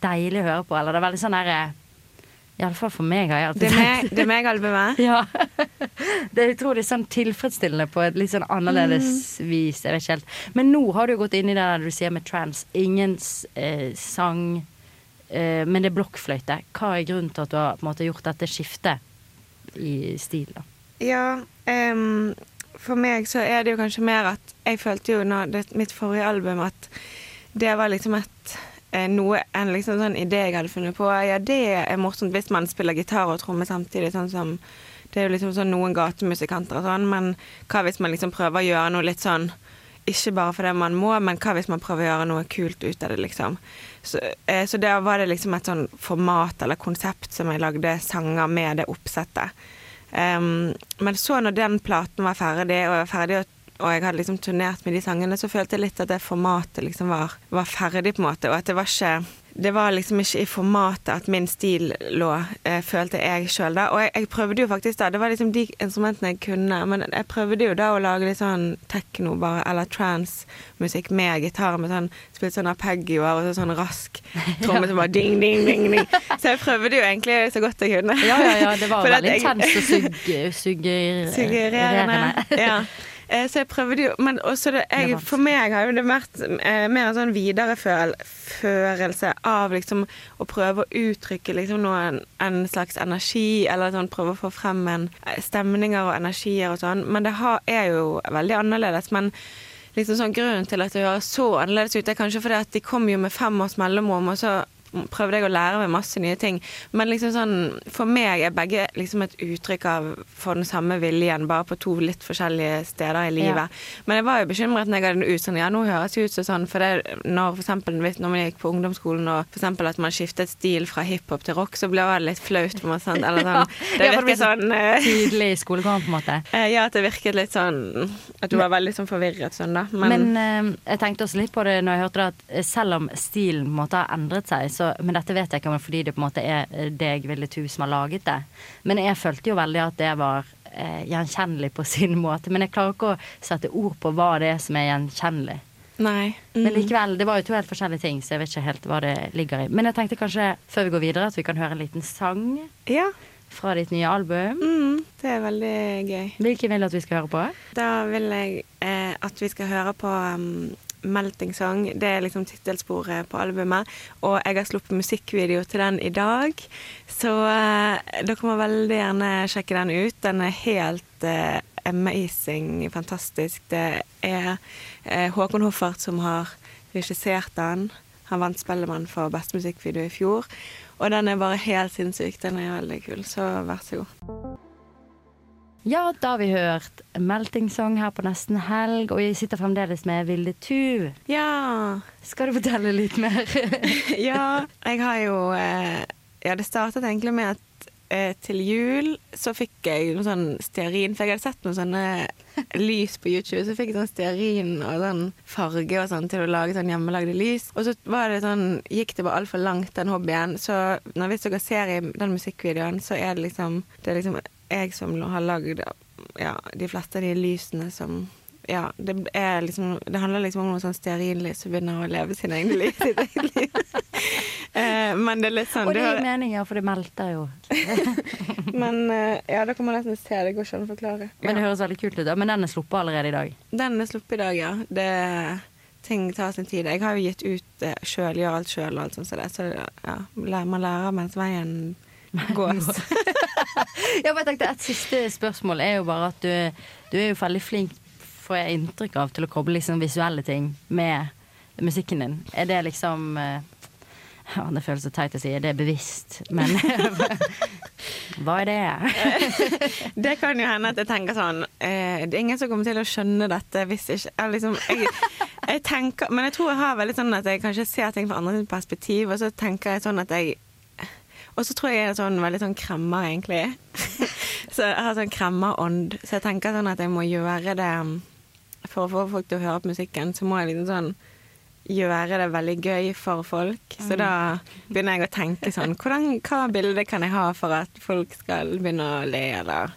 deilig å høre på. Eller det er veldig sånn der eh, Iallfall for meg har jeg alltid tenkt- det er meg-albumet? ja. Det er utrolig sånn tilfredsstillende på et litt sånn annerledes vis. Jeg vet ikke helt. Men nå har du gått inn i det der du sier med trans. Ingen eh, sang, eh, men det er blokkfløyte. Hva er grunnen til at du har måte, gjort dette skiftet i stil, da? Ja, um, for meg så er det jo kanskje mer at jeg følte jo det, mitt forrige album at det var liksom et noe, en liksom sånn idé jeg hadde funnet på. Ja, det er morsomt hvis man spiller gitar og tromme samtidig, sånn som Det er jo liksom sånn noen gatemusikanter og sånn, men hva hvis man liksom prøver å gjøre noe litt sånn ikke bare fordi man må, men hva hvis man prøver å gjøre noe kult ut av det, liksom. Så, eh, så da var det liksom et sånn format eller konsept som jeg lagde sanger med det oppsettet. Um, men så når den platen var ferdig, og jeg var ferdig og, og jeg hadde liksom turnert med de sangene, så følte jeg litt at det formatet liksom var, var ferdig, på en måte. Og at det var ikke det var liksom ikke i formatet at min stil lå, eh, følte jeg sjøl da. Og jeg, jeg prøvde jo faktisk da, det var liksom de instrumentene jeg kunne, men jeg prøvde jo da å lage litt sånn tekno bare, eller trance-musikk med gitar, med sånn, spilte sånn arpeggioer og så sånn rask tromme som bare ding, ding, ding, ding. Så jeg prøvde jo egentlig så godt jeg kunne. Ja, ja, ja. Det var veldig intenst og suggererende. Suggererende. Ja. Eh, Så jeg prøvde jo Men også det, jeg, for meg har jo det vært eh, mer en sånn videreførelse av liksom å prøve å uttrykke liksom noen, en slags energi, eller sånn prøve å få frem en eh, stemninger og energier og sånn. Men det har, er jo veldig annerledes. Men liksom sånn grunnen til at det høres så annerledes ut, er kanskje fordi at de kom jo med fem års mellomrom, og så prøvde jeg å lære meg masse nye ting. Men liksom sånn, for meg er begge liksom et uttrykk av for den samme viljen, bare på to litt forskjellige steder i livet. Men jeg var jo bekymret når jeg hadde den ut sånn, ja nå høres det ut som sånn, for det, når for eksempel, når man gikk på ungdomsskolen og for eksempel at man skiftet stil fra hiphop til rock, så ble det litt flaut på meg, sant? Eller sånn. Det Ja, det virket sånn Tydelig Tidlig i skolegården, på en måte. eh, Ja, at det virket litt sånn At du var veldig sånn forvirret sånn, da. Men, Men jeg tenkte også litt på det når jeg hørte det at eh, selv om stilen på en måte har endret seg, så, men dette vet jeg ikke om fordi det på en måte er eh, deg, Ville Tu, som har laget det. Men jeg følte jo veldig at det var eh, gjenkjennelig på sin måte. Men jeg klarer ikke å sette ord på hva det er som er gjenkjennelig. Nei. Men Mm. likevel, det var jo to helt forskjellige ting, så jeg vet ikke helt hva det ligger i. Men jeg tenkte kanskje, før vi går videre, at vi kan høre en liten sang Ja. fra ditt nye album. Mm, det er veldig gøy. Hvilken vil du at vi skal høre på? Da vil jeg eh, at vi skal høre på um, Melting Song. Det er liksom tittelsporet på albumet. Og jeg har sluppet musikkvideo til den i dag. Så uh, dere må veldig gjerne sjekke den ut. Den er helt uh, amazing, fantastisk. Det er uh, Håkon Hoffart som har regissert den. Han vant Spellemann for beste musikkvideo i fjor. Og den er bare helt sinnssyk. Den er veldig kul, så vær så god. Ja, da har vi hørt Melting-song her på nesten helg, og jeg sitter fremdeles med Vilde Tuv. Ja. Skal du fortelle litt mer? ja, jeg har jo eh, Ja, det startet egentlig med at eh, til jul så fikk jeg noe sånn stearin, for jeg hadde sett noen sånne lys på YouTube, så fikk jeg sånn stearin og sånn farge og sånn til å lage sånn hjemmelagde lys. Og så var det sånn, gikk det bare altfor langt, den hobbyen. Så når hvis dere ser i den musikkvideoen, så er det liksom Det er liksom jeg som har lagd ja, de fleste av de lysene som ja, det, liksom, det handler liksom om noen sånn stearinlys som begynner å leve sin egen liv. Sitt eget liv. eh, men det er litt sånn Og det gir mening, ja, for det melter jo. Men eh, ja, da kan man nesten se det. Går ikke an å forklare. Men det høres veldig kult ut. da. Men den er sluppet allerede i dag. Den er sluppet i dag, ja. Det, ting tar sin tid. Jeg har jo gitt ut det sjøl, gjør alt sjøl og alt sånt som det. Så ja, man lærer mens veien gås. Ja, men jeg tenkte Et siste spørsmål er jo bare at du, du er jo veldig flink, får jeg inntrykk av, til å koble liksom visuelle ting med musikken din. Er det liksom eh, ja, Det føles så teit å si, det er bevisst, men hva er det? Det kan jo hende at jeg tenker sånn eh, Det er ingen som kommer til å skjønne dette hvis ikke jeg liksom, jeg, jeg tenker, Men jeg tror jeg har veldig sånn at jeg kanskje ser ting fra andre perspektiv, og så tenker jeg sånn at jeg Og så tror jeg jeg er sånn veldig sånn kremmer, egentlig. så jeg har sånn kremmerånd. Så jeg tenker sånn at jeg må gjøre det For å få folk til å høre på musikken, så må jeg liksom sånn gjøre det veldig gøy for folk. Så da begynner jeg å tenke sånn hvordan, Hva bilde kan jeg ha for at folk skal begynne å le, eller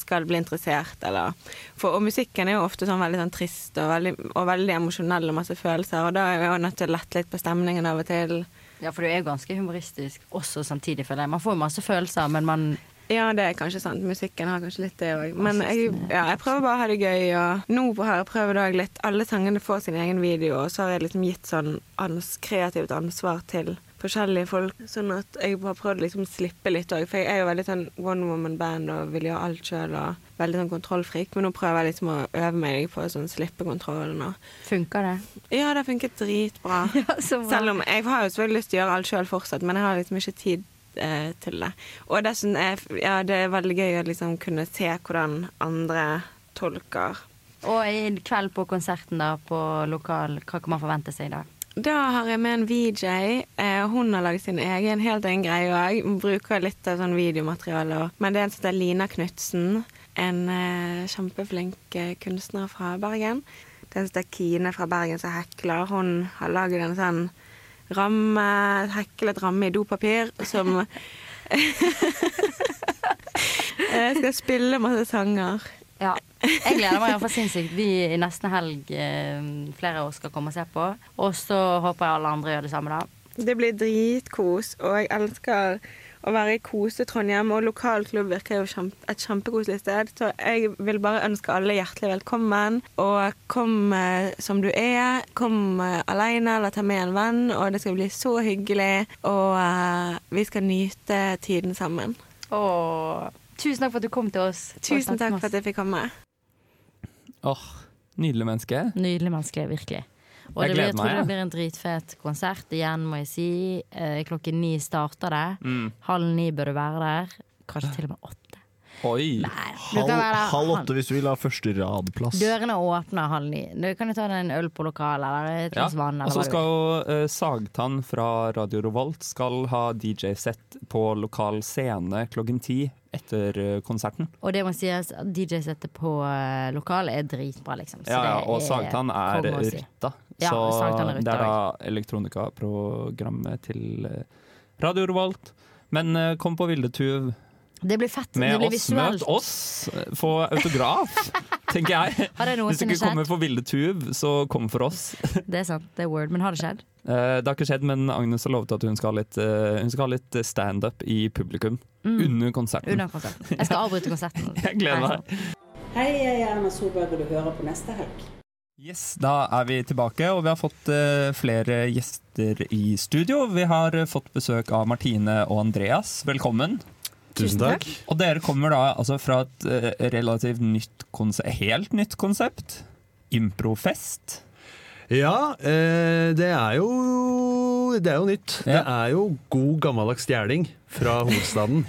skal bli interessert, eller for, Og musikken er jo ofte sånn veldig sånn trist og veldig, og veldig emosjonell og masse følelser, og da er jeg jo nødt til å lette litt på stemningen av og til. Ja, for du er jo ganske humoristisk også samtidig, føler jeg. Man får jo masse følelser, men man Ja, det er kanskje sant. Musikken har kanskje litt det òg. Men jeg, ja, jeg prøver bare å ha det gøy. Og nå har jeg prøvd også litt Alle sangene får sin egen video, og så har jeg liksom gitt sånn ans kreativt ansvar til forskjellige folk. Sånn at jeg har prøvd liksom å slippe litt òg. For jeg er jo veldig sånn one woman band og vil gjøre alt sjøl og veldig sånn kontrollfrik. Men nå prøver jeg liksom å øve meg på å sånn slippe kontrollen og Funker det? Ja, det har funket dritbra. ja. Selv om jeg har jo selvfølgelig lyst til å gjøre alt sjøl fortsatt, men jeg har liksom ikke tid eh, til det. Og dessuten er ja, det er veldig gøy å liksom kunne se hvordan andre tolker. Og i kveld på konserten da, på lokal, hva kan man forvente seg da? Da har jeg med en VJ. Eh, hun har laget sin egen helt egen greie òg. Bruker litt av sånn videomateriale. Men det er en som heter Lina Knutsen. En eh, kjempeflink eh, kunstner fra Bergen. Det er en som heter Kine fra Bergen som hekler. Hun har laget en sånn ramme, heklet ramme i dopapir som skal spille masse sanger. Ja. Jeg gleder meg iallfall sinnssykt. Vi i nesten helg, eh, flere av oss skal komme og se på. Og så håper jeg alle andre gjør det samme, da. Det blir dritkos, og jeg elsker å være i Kose-Trondheim. Og lokalklubb virker jo et kjempekoselig sted. Så jeg vil bare ønske alle hjertelig velkommen. Og kom eh, som du er. Kom eh, alene eller ta med en venn. Og det skal bli så hyggelig. Og vi skal nyte tiden sammen. Og tusen takk for at du kom til oss. Tusen takk for at jeg fikk komme. Åh, Nydelig menneske. Nydelig menneske, virkelig. Og Jeg det blir, jeg tror meg, det blir en dritfet konsert igjen, må jeg si. Eh, klokken ni starter det. Mm. Halv ni bør du være der. Kanskje til og med åtte. Oi. Halv, der halv åtte hvis du vil ha første radplass. Dørene åpner halv ni. Du kan jo ta deg en øl på lokalet eller et Ja. vann. Og så skal jo uh, Sagtann fra Radio Revolt skal ha DJ-sett på lokal scene klokken ti etter eh, konserten. Og det må sies, at DJ-settet på uh, lokalet er dritbra, liksom. Så Ja, ja, og Sagtann er er Rutta. Ja, så er det er da elektronikaprogrammet til Radio Revolt. Men uh, kom på Vildetuv Det blir fett. det med blir oss. visuelt. Møt oss, eh, få autograf, tenker jeg. Har det Hvis du ikke kommer for Ville Tuv, så kom for oss. Det er sant, det er word. Men har det skjedd? Eh, Det har ikke skjedd, men Agnes har lovet at hun skal ha litt, eh, hun skal ha litt standup i publikum Mm. under konserten. Under konserten. Jeg skal avbryte konserten. Jeg gleder meg. Hei, jeg er Erna Solberg, og du hører på neste helg. Yes, Da er vi tilbake, og vi har fått flere gjester i studio. Vi har fått besøk av Martine og Andreas. Velkommen. Tusen takk. Og dere kommer da altså fra et eh, relativt nytt konsept, helt nytt konsept. Improfest. Ja, eh, det er jo Det er jo nytt. Det er jo god gammeldags stjeling fra hovedstaden,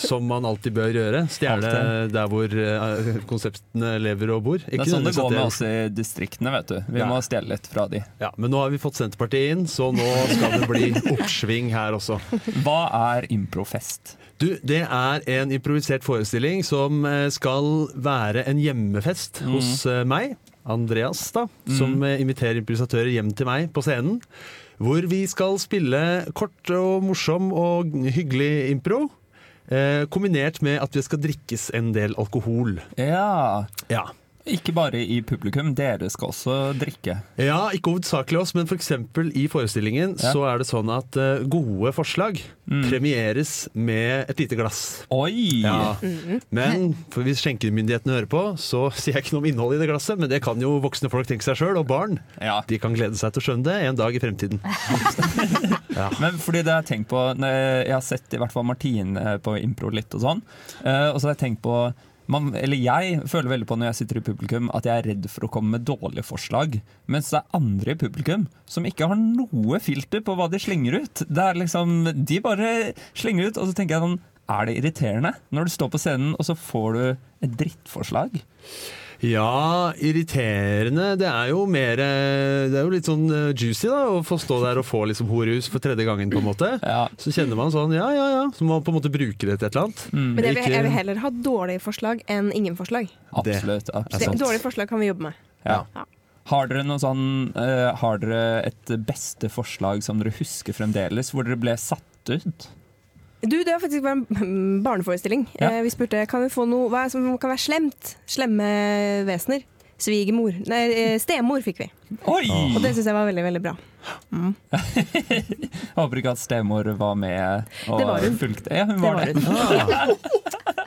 som man alltid bør gjøre. Stjele der hvor eh, konseptene lever og bor. Det er sånn det går med oss i distriktene, vet du. Vi Ja. må stjele litt fra de. Ja, Men nå har vi fått Senterpartiet inn, så nå skal det bli oppsving her også. Hva er improfest? Du, Det er en improvisert forestilling som eh, skal være en hjemmefest Mm. hos eh, meg, Andreas, da, som mm. inviterer improvisatører hjem til meg på scenen. Hvor vi skal spille kort og morsom og hyggelig impro. Eh, kombinert med at det skal drikkes en del alkohol. Ja. Ja. Ikke bare i publikum, dere skal også drikke. Ja, ikke hovedsakelig oss, men f.eks. i forestillingen Ja. så er det sånn at eh, gode forslag Mm. premieres med et lite glass. Oi! Ja. Mhm. Men for hvis skjenkemyndighetene hører på, så sier jeg ikke noe om innholdet i det glasset, men det kan jo voksne folk tenke seg sjøl, og barn. De kan glede seg til å skjønne det en dag i fremtiden. ja. Men fordi det har jeg tenkt på Jeg jeg har sett i hvert fall Martine på impro litt og sånn. eh, Og så har jeg tenkt på man, eller jeg føler veldig på når jeg sitter i publikum at jeg er redd for å komme med dårlige forslag. Mens det er andre i publikum som ikke har noe filter på hva de slenger ut. Det er liksom, De bare slenger ut, og så tenker jeg sånn Er det irriterende når du står på scenen og så får du et drittforslag? Ja, irriterende. Det er jo mer eh, Det er jo litt sånn eh, juicy da å få stå der og få liksom horehus for tredje gangen, på en måte. Så kjenner man sånn ja, ja, ja. Så må man på en måte bruke det til et eller annet. Mm. Men jeg vil, jeg vil heller ha dårlige forslag enn ingen forslag. Absolutt. absolutt. Dårlige forslag kan vi jobbe med. Ja. Har dere noe sånn uh, Har dere et beste forslag som dere husker fremdeles, hvor dere ble satt ut? Du, det var faktisk bare en barneforestilling. Ja. Eh, vi spurte kan vi få noe hva er som kan være slemt. Slemme vesener. Svigermor. Nei, eh, stemor fikk vi. Oi! Og det syns jeg var veldig, veldig bra. Mm. Jeg håper ikke at stemor var med og Det var hun. fulgte. Ja, hun Det var var det.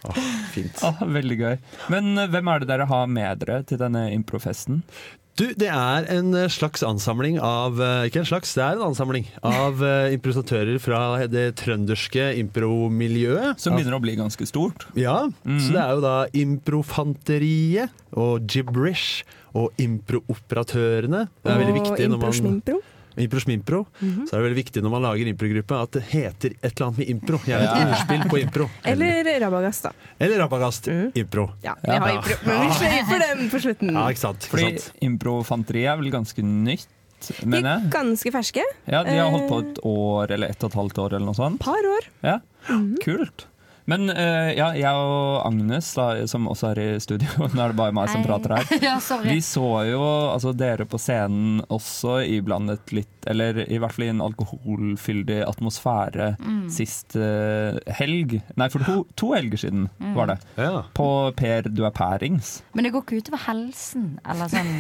Oh, fint. Ah, veldig gøy. Men eh, hvem er det dere har med dere til denne improfesten? Du, det er en eh, slags ansamling av eh, Ikke en slags, det er en ansamling av eh, improvisatører fra det trønderske impromiljøet. Som begynner å bli ganske stort. Ja, Mhm. så det er jo da Improfanteriet og Gibrish og Improoperatørene. Det er veldig Og viktig når man Impro-smimpro. Impro-smimpro. Mhm. Så er det veldig viktig når man lager improgruppe at det heter et eller annet med impro. Gjerne et Ja. ordspill på impro. Eller Rabagast, da. Eller Rabagast. Impro. Ja, vi har impro, men vi sløyfer den på slutten. Ja, ikke sant. Fordi improfanteriet improfanteri er vel ganske nytt, De er ganske ferske. Ja, De har holdt på Eh, et år eller ett og et halvt år eller noe sånt. par år. Ja, Kult. Men uh, ja, jeg og Agnes, da, som også er i studio, nå er det bare meg som prater her. Ja. Vi så jo altså, dere på scenen også iblandet litt, eller i hvert fall i en alkoholfyldig atmosfære Mm. sist uh, helg. Nei, for to, to helger siden Mm. var det. På Per du er pærings. Men det går ikke utover helsen, eller sånn.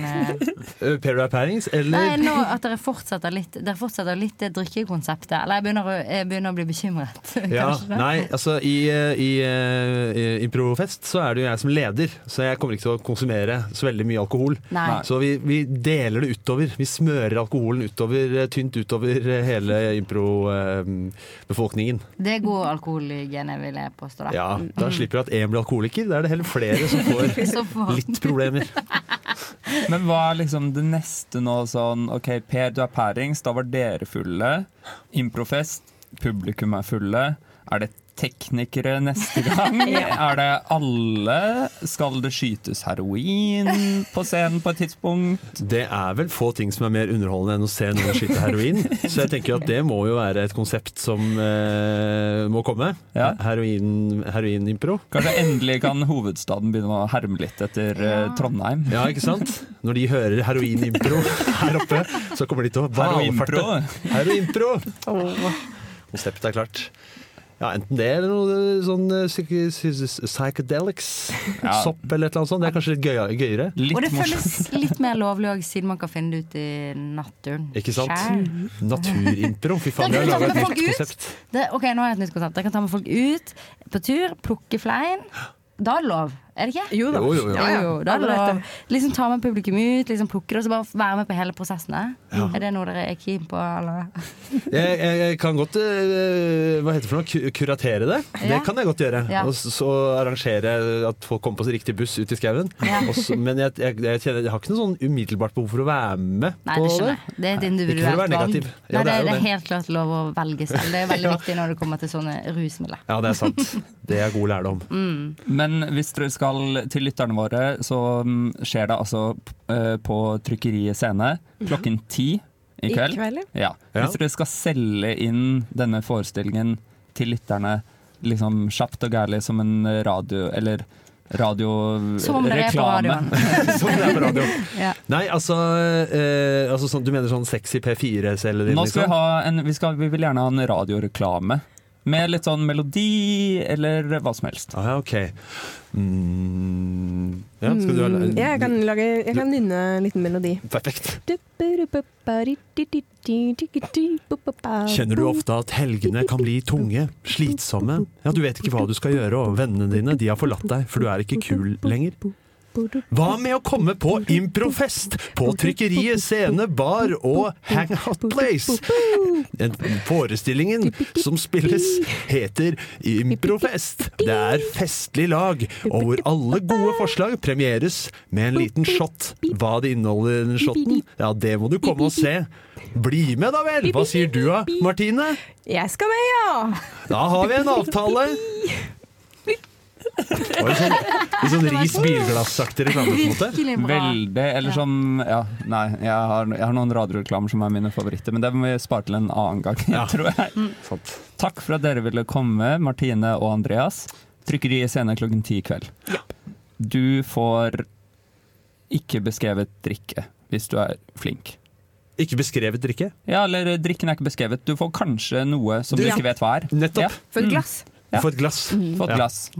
Uh, Per er pærings, eller Nei, nå at dere fortsetter litt Dere fortsetter litt det drikkekonseptet. Eller jeg begynner å, jeg begynner å bli bekymret. Ja, nei, altså i, i, eh, i Improfest så er det jo jeg som leder, så jeg kommer ikke til å konsumere så veldig mye alkohol. Nei. Så vi, vi deler det utover. Vi smører alkoholen utover, eh, tynt utover eh, hele impro-befolkningen. Det er god alkoholhygiene, vil jeg påstå. Da. Ja, da slipper du at én blir alkoholiker. Da er det heller flere som får- litt problemer. Men hva er liksom det neste nå sånn OK, Per du er pærings, da var dere fulle. Improfest, publikum er fulle. Er det teknikere neste gang? Ja. Er det alle? Skal det skytes heroin på scenen på et tidspunkt? Det er vel få ting som er mer underholdende enn å se noen skyte heroin. Så jeg tenker at det må jo være et konsept som eh, må komme. Heroin, heroinimpro. Kanskje endelig kan hovedstaden begynne å herme litt etter ja. Trondheim? Ja, ikke sant? Når de hører heroinimpro her oppe, så kommer de til å valfarte. Heroinpro! Heroinpro! Konseptet er klart. Ja, Enten det eller noe sånn eh, psych- psychedelics. Ja. Sopp eller et eller annet sånt. Det er kanskje litt gøyere. gøyere. Og det føles litt mer lovlig òg, siden man kan finne det ut i naturen. Ikke sant? Naturimpro. Fy faen, vi har laga et nytt konsept. Det, ok, nå har jeg et nytt konsept. Jeg kan ta med folk ut på tur, plukke flein. Da er det lov. Er det ikke? Jo da. Jo, jo, jo. Ja, jo. Da er det lov. Liksom ta med publikum ut, liksom plukke det, og så bare være med på hele prosessene. Ja. Er det noe dere er keen på, eller? Jeg, jeg, jeg kan godt eh, Hva heter det for noe? Kuratere det. Det kan jeg godt gjøre. Ja. Og så arrangere at folk kommer på riktig buss ut i skauen. Ja. Men jeg, jeg, jeg, kjenner, jeg har ikke noe sånn umiddelbart behov for å være med Nei, på det det. Det er et Ikke for å individuelt være valg. negativ. Ja, Nei, det, det er jo det er helt klart lov å velge selv. Det er veldig viktig når det kommer til sånne rusmidler. Ja, det er sant. Det er god lærdom. Mm. Men hvis dere skal til lytterne våre, så mm, skjer det altså eh, på Trykkeriet Scene klokken ti i I kveld. kveld, ja. Ja. Hvis dere skal selge inn denne forestillingen til lytterne liksom kjapt og gærlig som en radio Eller radioreklame. Som om dere er på radioen. Som det er på radio. Ja. Nei, altså, eh, altså sånn, Du mener sånn sexy P4-celle din, Nå skal vi liksom? ha en vi, skal, vi vil gjerne ha en radioreklame. Med litt sånn melodi eller hva som helst. Ah, ja, ok. Mm, ja, skal du ha Mm, jeg kan, lage, jeg kan nynne en liten melodi. Perfekt. Kjenner du ofte at helgene kan bli tunge, slitsomme? Ja, du vet ikke hva du skal gjøre, og vennene dine de har forlatt deg, for du er ikke kul lenger. Hva med å komme på improfest på Trykkeriet Scene Bar og Hangout Place? En forestillingen som spilles, heter Improfest. Det er festlig lag, og hvor alle gode forslag premieres med en liten shot. Hva det inneholder, den shotten, ja, det må du komme og se. Bli med da vel! Hva sier du da, Martine? Jeg skal med, ja! Da har vi en avtale. Det var sånn, litt sånn Ris bilglassaktig reklame, på en måte. Veldig. Eller sånn Ja, nei, jeg har, jeg har noen radioreklamer som er mine favoritter, men det må vi spare til en annen gang, tror jeg. Takk for at dere ville komme, Martine og Andreas. Trykkeriet scene klokken ti i kveld. Du får ikke beskrevet drikke hvis du er flink. Ikke beskrevet drikke? Ja, eller drikken er ikke beskrevet. Du får kanskje noe som du Ja. ikke vet hva er. Nettopp. Ja. For et glass. Ja. Få et glass. Få et Ja. glass.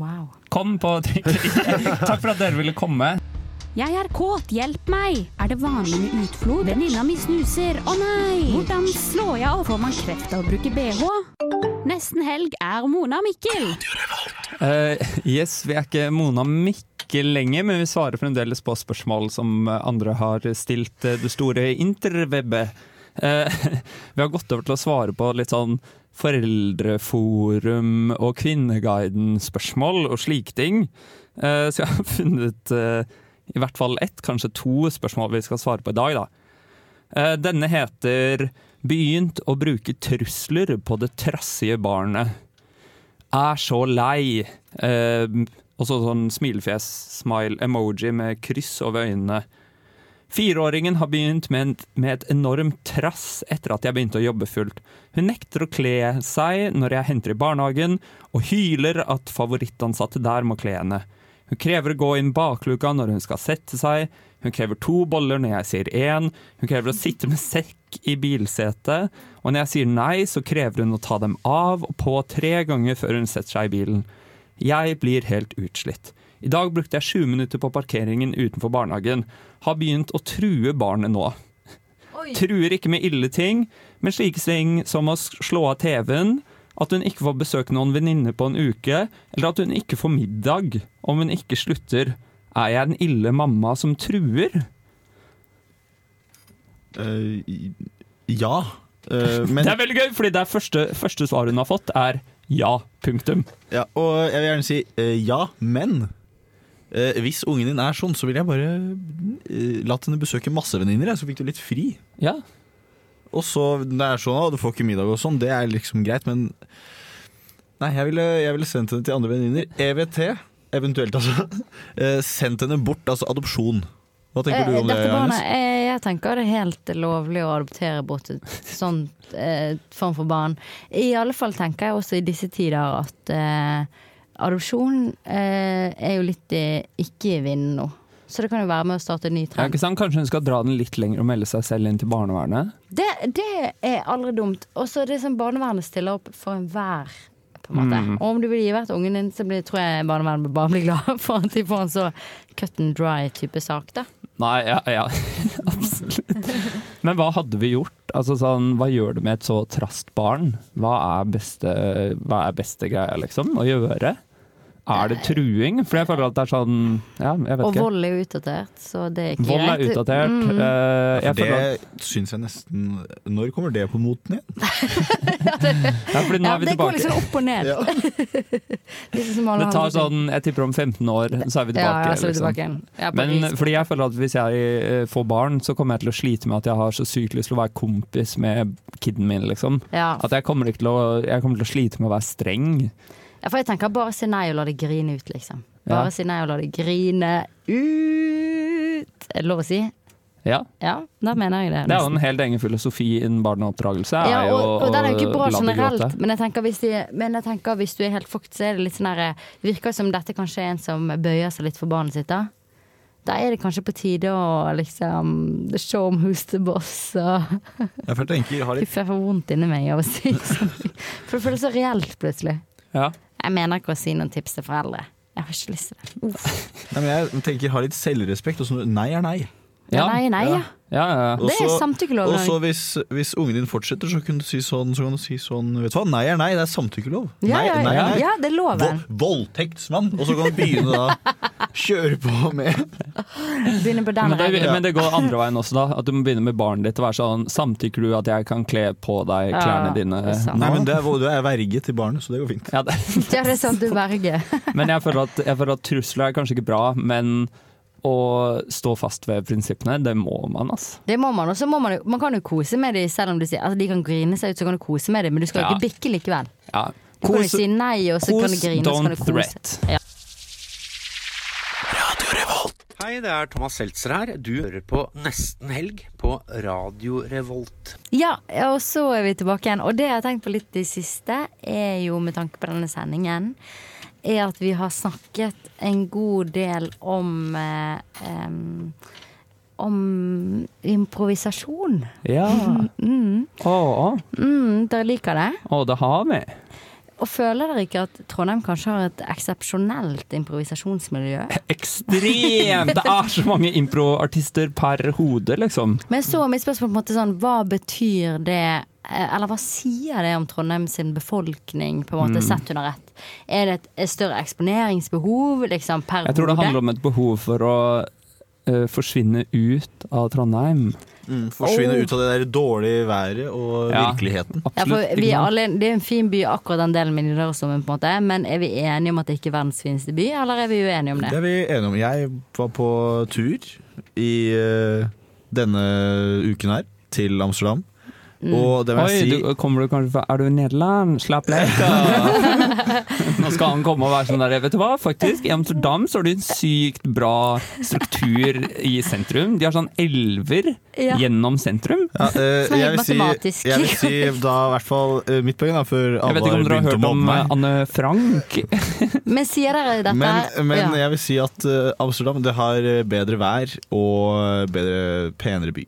Kom på trykkeriet. Takk for at dere ville komme. Jeg er kåt, hjelp meg! Er det vanlig med utflod? Venninna mi snuser, å nei! Hvordan slår jeg av? Får man kreft av å bruke bh? Nesten helg er Mona Mikkel. Uh, yes, vi er ikke Mona Mikkel lenger, men vi svarer fremdeles på spørsmål som andre har stilt eh, det store interwebbet. Eh, vi har gått over til å svare på litt sånn Foreldreforum og Kvinneguiden-spørsmål og slike ting. Eh, så jeg har funnet eh, i hvert fall ett, kanskje to spørsmål vi skal svare på i dag, da. Denne heter 'Begynt å bruke trusler på det trassige barnet'. Er så lei. Og så sånn smilefjes-smile-emoji med kryss over øynene. Fireåringen har begynt med, et enormt trass etter at jeg begynte å jobbe fullt. Hun nekter å kle seg når jeg henter i barnehagen, og hyler at favorittansatte der må kle henne. Hun krever å gå inn bakluka når hun skal sette seg, hun krever to boller når jeg sier én, hun krever å sitte med sekk i bilsetet, og når jeg sier nei, så krever hun å ta dem av og på tre ganger før hun setter seg i bilen. Jeg blir helt utslitt. I dag brukte jeg sju minutter på parkeringen utenfor barnehagen. Har begynt å true barnet nå. Truer ikke med ille ting, men slike ting som å slå av TV-en, at hun ikke får besøke noen venninner på en uke, eller at hun ikke får middag om hun ikke slutter. Er jeg en ille mamma som truer? Uh, ja. Uh, men Det er veldig gøy, fordi det er første, første svar hun har fått, er ja. Punktum. Ja, og jeg vil gjerne si uh, ja, men eh, hvis ungen din er sånn, så vil jeg bare eh, latt henne besøke masse venninner, så fikk du litt fri. Ja. Og så det er sånn, og du får ikke middag og sånn, det er liksom greit, men Nei, jeg ville, jeg ville sendt henne til andre venninner. EVT, eventuelt, altså. Eh, sendt henne bort, altså adopsjon. Hva tenker du om det, Dette barnet, eh, jeg tenker det er helt lovlig å adoptere bort et sånt eh, form for barn. I alle fall tenker jeg også i disse tider at eh, adopsjon eh, er jo litt i, ikke i vinden nå. Så det kan jo være med å starte en ny Ja, trend. ikke sant? Kanskje hun skal dra den litt lenger og melde seg selv inn til barnevernet? Det, det er aldri dumt. Og så det som barnevernet stiller opp for enhver. På en måte. Mm. Og om du vil gi hvert ungen din, så blir, tror jeg barnevernet bare blir glad for at de får en så cut and dry-type sak. da. Nei, ja, ja. absolutt. Men hva hadde vi gjort? Altså sånn, Hva gjør det med et så trast barn? Hva er beste, hva er beste greia, liksom, å gjøre? Er det truing? For jeg føler at det er sånn Ja, jeg vet Og ikke. vold er utdatert, så det er ikke Vold er greit. utdatert. Mm. Uh, jeg For det at, syns jeg nesten Når kommer det på moten igjen? ja, fordi nå Ja, er vi det går liksom opp og ned. Ja. som Det tar sånn, jeg tipper om 15 år, så er vi tilbake. ja, så er vi liksom. tilbake igjen. Ja, Men fordi jeg føler at hvis jeg eh, får barn, så kommer jeg til å slite med at jeg har så sykt lyst til å være kompis med kiden min, liksom. Ja. At jeg kommer, ikke til å, jeg kommer til å slite med å være streng. Ja, for jeg tenker bare si nei og la det grine ut, liksom. Bare Ja. si nei og la det grine ut. Er det lov å si? Ja. Ja, da mener jeg det. Det er jo en helt egen filosofi innen barneoppdragelse. Ja, og, og, og den er jo ikke bra generelt, men jeg hvis, de, men jeg tenker hvis du er helt fucked, så er det litt sånn her Det virker som dette kanskje er en som bøyer seg litt for barnet sitt, da. Da er det kanskje på tide å liksom Show them who's the boss og Jeg for jeg tenker, har litt jeg får vondt inni meg av å si sånn. For det føles så reelt plutselig. Ja. Jeg mener ikke å si noen tips til foreldre. Jeg har ikke lyst til det. Nei, men jeg tenker ha litt selvrespekt. Og sånn, nei er nei. Ja, nei, nei, ja. Ja, ja, ja. Det er samtykkelov. Og så hvis, hvis ungen din fortsetter, så kan du si sånn, så kan du si sånn Vet du hva, nei er nei, det er samtykkelov. Ja, nei, nei, er nei. ja, det er loven. Vo voldtektsmann! Og så kan du begynne da kjøre på med Begynne på den Men det, men det går andre veien også, da. At du må begynne med barnet ditt og være sånn Samtykker du at jeg kan kle på deg Ja, klærne dine? er. Nei, men det er, du er verge til barnet, så det går fint. Ja, det. Det er sant, du verger. Men jeg føler, at, jeg føler at trusler er kanskje ikke bra, men å stå fast ved prinsippene, det må man, altså. Det må man, og så må man jo Man kan jo kose med dem selv om du sier Altså, de kan grine seg ut, så kan du kose med dem, men du skal Ja. ikke bikke likevel. Ja. Du kan jo si nei, og så kan du grine, og så kan du kose. Ja. Hei, det er Thomas Seltzer her. Du hører på Nesten Helg på Radio Revolt. Ja, og så er vi tilbake igjen. Og det jeg har tenkt på litt i siste, er jo med tanke på denne sendingen, er at vi har snakket en god del om eh, om improvisasjon. Ja. Mm, Å, å. mm, dere liker det? Å, det har vi. Og føler dere ikke at Trondheim kanskje har et eksepsjonelt improvisasjonsmiljø? Ekstremt! Det er så mange improartister per hode, liksom. Men så er mitt spørsmål på en måte sånn, hva betyr det eh, eller hva sier det om Trondheim sin befolkning, på en måte Mm. sett under ett? Er det et, større eksponeringsbehov liksom, per Jeg tror det handler om et behov for å uh, forsvinne ut av Trondheim. Mm, forsvinne Oh. ut av det der dårlige været og Ja. virkeligheten. ja, for vi er alle, Det er en fin by, akkurat den delen med Nidarosdomen, på en måte. Men er vi enige om at det ikke er verdens fineste by, eller er vi uenige om det? Det er vi enige om. Jeg var på tur i uh, denne uken her, til Amsterdam. Mm. Og det må Oi, si du, kommer du kanskje fra Er du i Nederland? Slapp litt. Nå skal han komme og være sånn der Vet du hva, faktisk, i Amsterdam så har de en sykt bra struktur i sentrum. De har sånn elver Ja. gjennom sentrum. ja, eh, Som er jeg, vil si, matematisk. jeg vil si da i hvert fall eh, mitt poeng, da, før Jeg alle vet ikke om dere har begynt å hørt om mobbe eh, meg. Anne Frank? Men sier dere dette? Men, men ja. jeg vil si at eh, Amsterdam det har eh, bedre vær og bedre, penere by.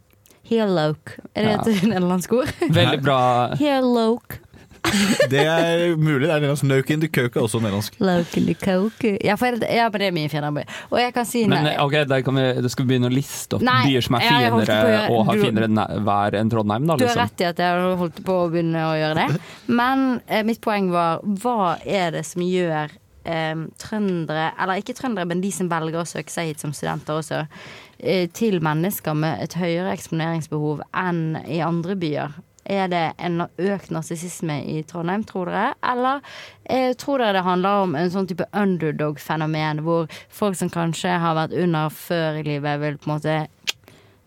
Helloke. Er det Ja. et nederlandsk ord? Veldig bra. Helloke. Det er mulig. det er nederlandsk. Nauk in the coke er også nederlandsk. Loke the coke. Ja, for det, ja, men det er mye fjernarbeid. Og jeg kan si Men nei. Men ok, da kan vi, da skal vi begynne å liste opp Nei, byer som er finere gjøre- og har finere vær enn Trondheim, da, Du har liksom. rett i at jeg har holdt på å begynne å gjøre det. Men eh, mitt poeng var hva er det som gjør eh, trøndere, eller ikke trøndere, men de som velger å søke seg hit som studenter også, til mennesker med et høyere eksponeringsbehov enn i andre byer? Er det en økt narsissisme i Trondheim, tror dere? Eller eh, tror dere det handler om en sånn type underdog-fenomen, hvor folk som kanskje har vært under før i livet, vil på en måte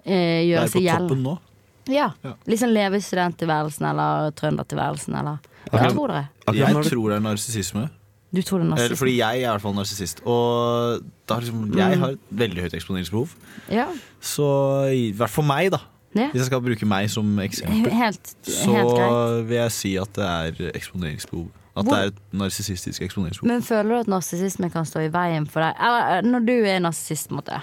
eh, gjøre seg toppen gjeldende? nå. Ja. Ja. Liksom leve studenttilværelsen eller trøndertilværelsen eller Hva Akkurat- tror dere? Jeg tror det er narsissisme. Du tror det er narsissist? Fordi jeg er i hvert fall narsissist. Og liksom, jeg har et veldig høyt eksponeringsbehov. Ja. Så i hvert fall meg, da. Ja. Hvis jeg skal bruke meg som eksempel, Helt, så greit. vil jeg si at det er eksponeringsbehov. At Hvor- det er et narsissistisk eksponeringsbehov. Men føler du at narsissisme kan stå i veien for deg? Eller eh, når du er narsissist, på en måte.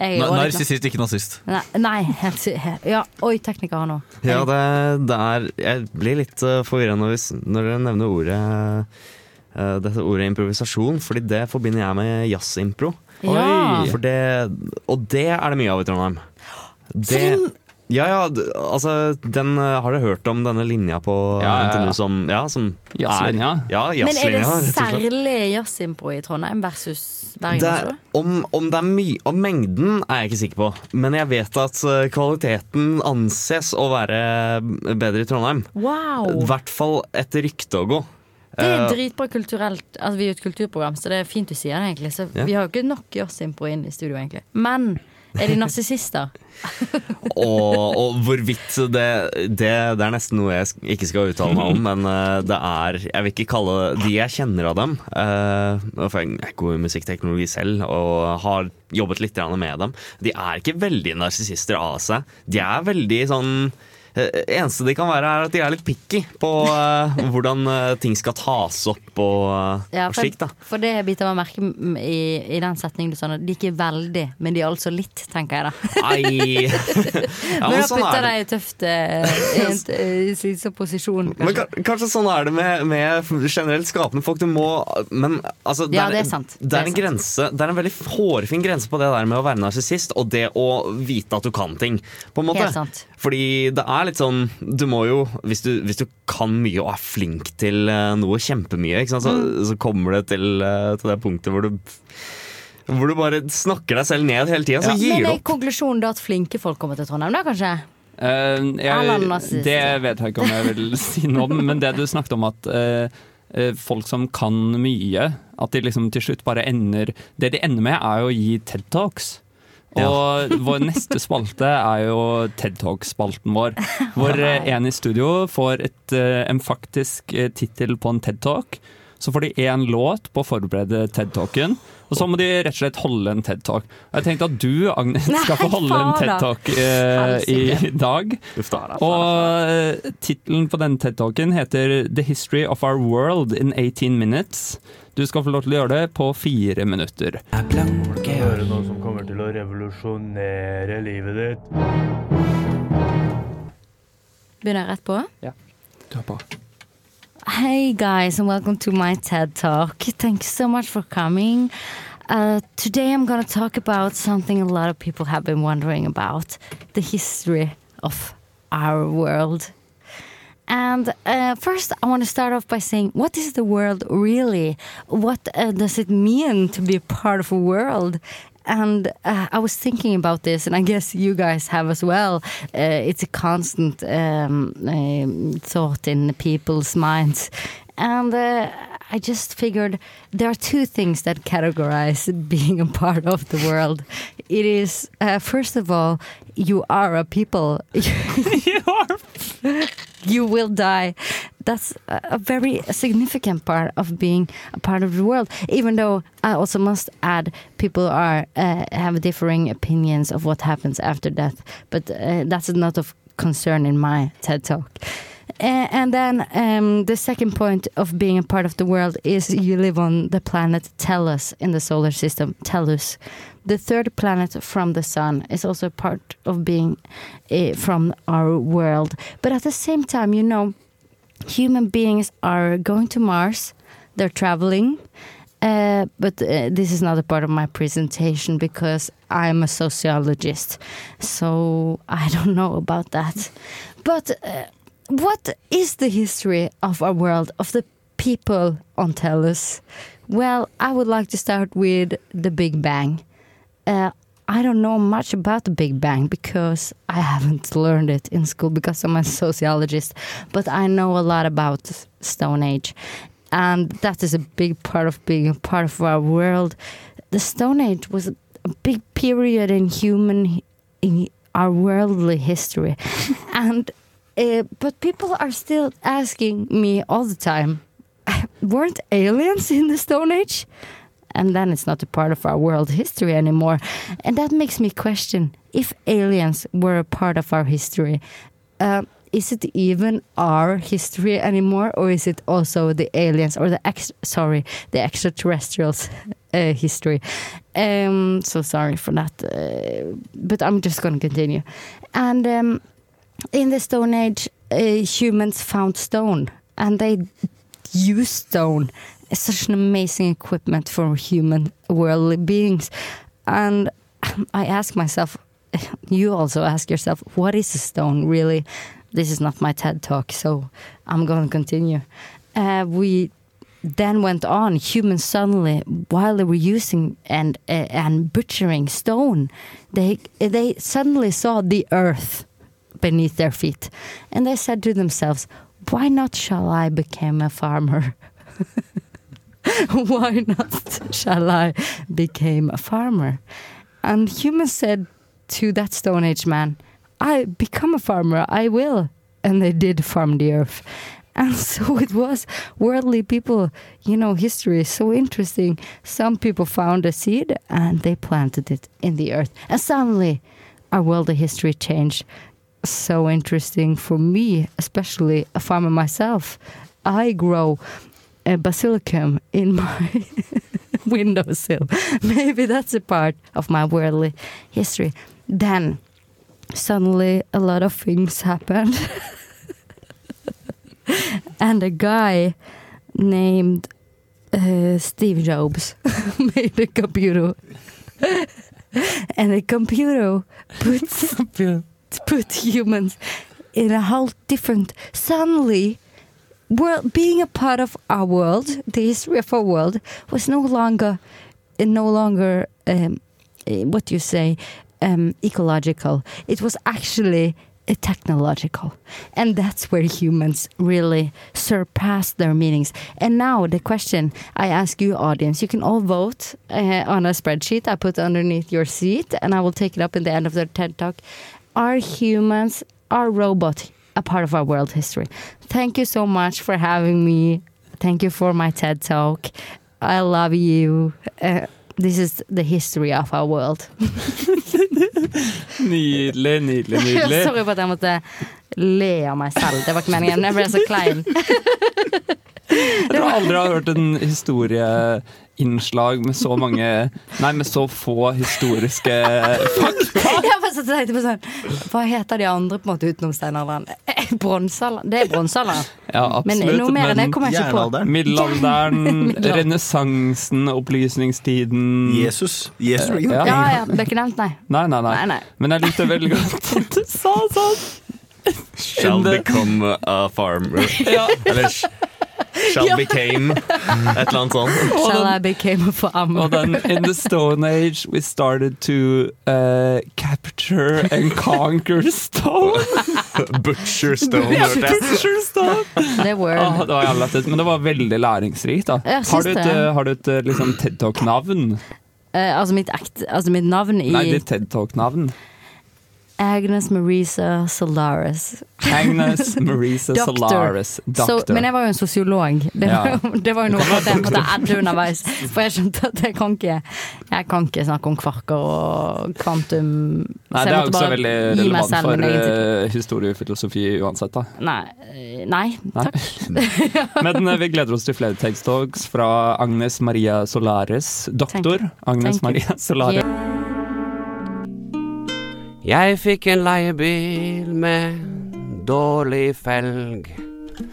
Jeg Narsissist, ikke nazist. Nei, nei helt, ja. Oi, tekniker har nå. Ja, det, det er Jeg blir litt uh, forvirra når, når dere nevner ordet dette ordet improvisasjon, fordi det forbinder jeg med jazzimpro. Ja. For det, og det er det mye av i Trondheim. Det, Ja, ja, altså den eh, Har du hørt om denne linja på eh, Ja, ja, ja. NTNU som Ja, som Jazzlinja? er- Ja, Men er det jazzlinja, særlig jazzimpro i Trondheim versus Bergen? Det er, om, om det er mye Om mengden er jeg ikke sikker på, men jeg vet at eh, kvaliteten anses å være bedre i Trondheim. Wow! I hvert fall etter rykte å gå. Det er Eh, dritbra kulturelt. Altså, vi er jo et kulturprogram, så det er fint du sier det, egentlig. Så Ja. vi har jo ikke nok jazzimpro inn i studio, egentlig. Men er de narsissister? og, og hvorvidt det, det Det er nesten noe jeg ikke skal uttale meg om, men eh, det er Jeg vil ikke kalle de jeg kjenner av dem uh, For jeg er god i musikkteknologi selv og har jobbet litt med dem. De er ikke veldig narsissister av seg. De er veldig sånn eneste de kan være, er at de er litt picky på uh, hvordan uh, ting skal tas opp og, uh, Ja, og for, slikt. da. for det biter meg merke i, i den setningen du sa. De er ikke veldig, men de er altså litt, tenker jeg da. Nei. Ja, men men da sånn putter er i tøft uh, i slitsom posisjon. Men kanskje. ka- kanskje sånn er det med, med generelt skapende folk. Du må Men altså Ja, det er sant. Det Det er en en grense Det er en veldig hårfin grense på det der med å være narsissist og det å vite at du kan ting. På en måte. Helt sant. Fordi det er litt sånn Du må jo Hvis du, hvis du kan mye og er flink til eh, noe kjempemye, ikke sant, så, Mm. så kommer det til, eh, til det punktet hvor du hvor du bare snakker deg selv ned hele tida, Ja. Men er konklusjonen da at flinke folk kommer til Trondheim, da kanskje? Uh, jeg, det vet jeg ikke om jeg vil si noe om, men det du snakket om at eh, eh, folk som kan mye, at de liksom til slutt bare ender Det de ender med, er jo å gi TED Talks. Og vår neste spalte er jo TED Talk-spalten vår. Hvor eh, en i studio får et, eh, en faktisk eh, tittel på en TED Talk. Så får de én låt på å forberede TED Talken, og så må de rett og slett holde en TED Talk. Jeg tenkte at du, Agnes, skal få holde en TED-talk eh, i dag. Og eh, tittelen på denne TED Talken heter 'The History of Our World in 18 Minutes'. Du skal få lov til å gjøre det på fire minutter. Høre noe som kommer til å revolusjonere livet ditt. Begynner jeg rett på? Ja. Du er på. Hey guys, and welcome to my TED Talk. Thank you so much for coming. Uh, today I'm going to talk about something a lot of people have been wondering about the history of our world. And uh, first, I want to start off by saying, what is the world really? What uh, does it mean to be a part of a world? And uh, I was thinking about this, and I guess you guys have as well. Uh, it's a constant um, um, thought in people's minds. And uh, I just figured there are two things that categorize being a part of the world. It is, uh, first of all, you are a people. you are. you will die. That's a very significant part of being a part of the world. Even though I also must add, people are uh, have differing opinions of what happens after death, but uh, that's not of concern in my TED talk. And then um, the second point of being a part of the world is you live on the planet Tellus in the solar system, Tellus. The third planet from the sun is also part of being uh, from our world. But at the same time, you know, human beings are going to Mars, they're traveling. Uh, but uh, this is not a part of my presentation because I'm a sociologist, so I don't know about that. But uh, what is the history of our world, of the people on Tellus? Well, I would like to start with the Big Bang. Uh, I don't know much about the Big Bang because I haven't learned it in school because I'm a sociologist, but I know a lot about Stone Age. And that is a big part of being a part of our world. The Stone Age was a big period in human, in our worldly history. and, uh, but people are still asking me all the time, weren't aliens in the Stone Age? and then it's not a part of our world history anymore. And that makes me question if aliens were a part of our history, uh, is it even our history anymore, or is it also the aliens or the ex- sorry the extraterrestrials' uh, history? Um, so sorry for that, uh, but I'm just going to continue. And um, in the Stone Age, uh, humans found stone, and they used stone is such an amazing equipment for human worldly beings. And I ask myself, you also ask yourself, what is a stone really? This is not my TED talk, so I'm going to continue. Uh, we then went on. Humans suddenly, while they were using and uh, and butchering stone, they they suddenly saw the earth beneath their feet, and they said to themselves, "Why not shall I become a farmer?" Why not shall I become a farmer? And humans said to that Stone Age man, I become a farmer, I will. And they did farm the earth. And so it was. Worldly people, you know, history is so interesting. Some people found a seed and they planted it in the earth. And suddenly our worldly history changed. So interesting for me, especially a farmer myself. I grow a basilicum in my windowsill. Maybe that's a part of my worldly history. Then suddenly a lot of things happened. and a guy named uh, Steve Jobs made a computer. and the computer put, put humans in a whole different. Suddenly, world, being a part of our world, the history of our world, was no longer, uh, no longer, um, uh, what you say, um, ecological. It was actually uh, technological, and that's where humans really surpassed their meanings. And now the question I ask you, audience, you can all vote uh, on a spreadsheet I put underneath your seat, and I will take it up in the end of the TED talk. Are humans, are robots a part of our world history? Thank you so much for having me. Thank you for my TED talk. I love you. Uh, this is the history of our world. Nydelig, nydelig, nydelig. Sorry for at jeg måtte le av meg selv. Det var ikke meningen. Jeg ble så klein. Jeg tror aldri jeg har hørt en historieinnslag med så mange Nei, med så få historiske fakta. Jeg tenkte på sånn Hva heter de andre på en måte utenom steinalderen? Eh, Bronsealderen? Det er bronsealderen. Ja, absolutt. Men noe mer enn det kommer jeg ikke på. Middelalderen, Middelalderen. renessansen, opplysningstiden Jesus. Jesus ikke ja. Ja, ja, ble ikke nevnt, nei. Nei, nei, nei, Nei, nei. Men jeg likte veldig godt du sa sånn. Shall become a farmer. Ja. Eller shall Ja. became et eller annet sånt. Shall I became a farmer? Og den In the Stone Age we started to uh, capture and conquer stone. Butcher stone, Ja, hørte jeg. Butcher stone. Det word. Ah, det var jævla lættis, men det var veldig læringsrikt. da Har du et, det. eh, har du et eh, liksom, TED Talk-navn? Uh, altså mitt Altså mitt navn i Nei, ditt TED Talk-navn. Agnes Marisa Solaris. Agnes Marisa Solaris. Doktor. men jeg var jo en sosiolog. Det, Ja. var, det var jo noe at jeg måtte adde underveis. For jeg skjønte at jeg kan ikke Jeg kan ikke snakke om kvarker og kvantum. Nei, det er jo ikke så veldig relevant for uh, historiefilosofi uansett, da. Nei. Nei, Nei. takk. Men eh, vi gleder oss til flere TED Talks fra Agnes Maria Solaris, doktor. Agnes. Maria Solares. Jeg fikk en leiebil med dårlig felg.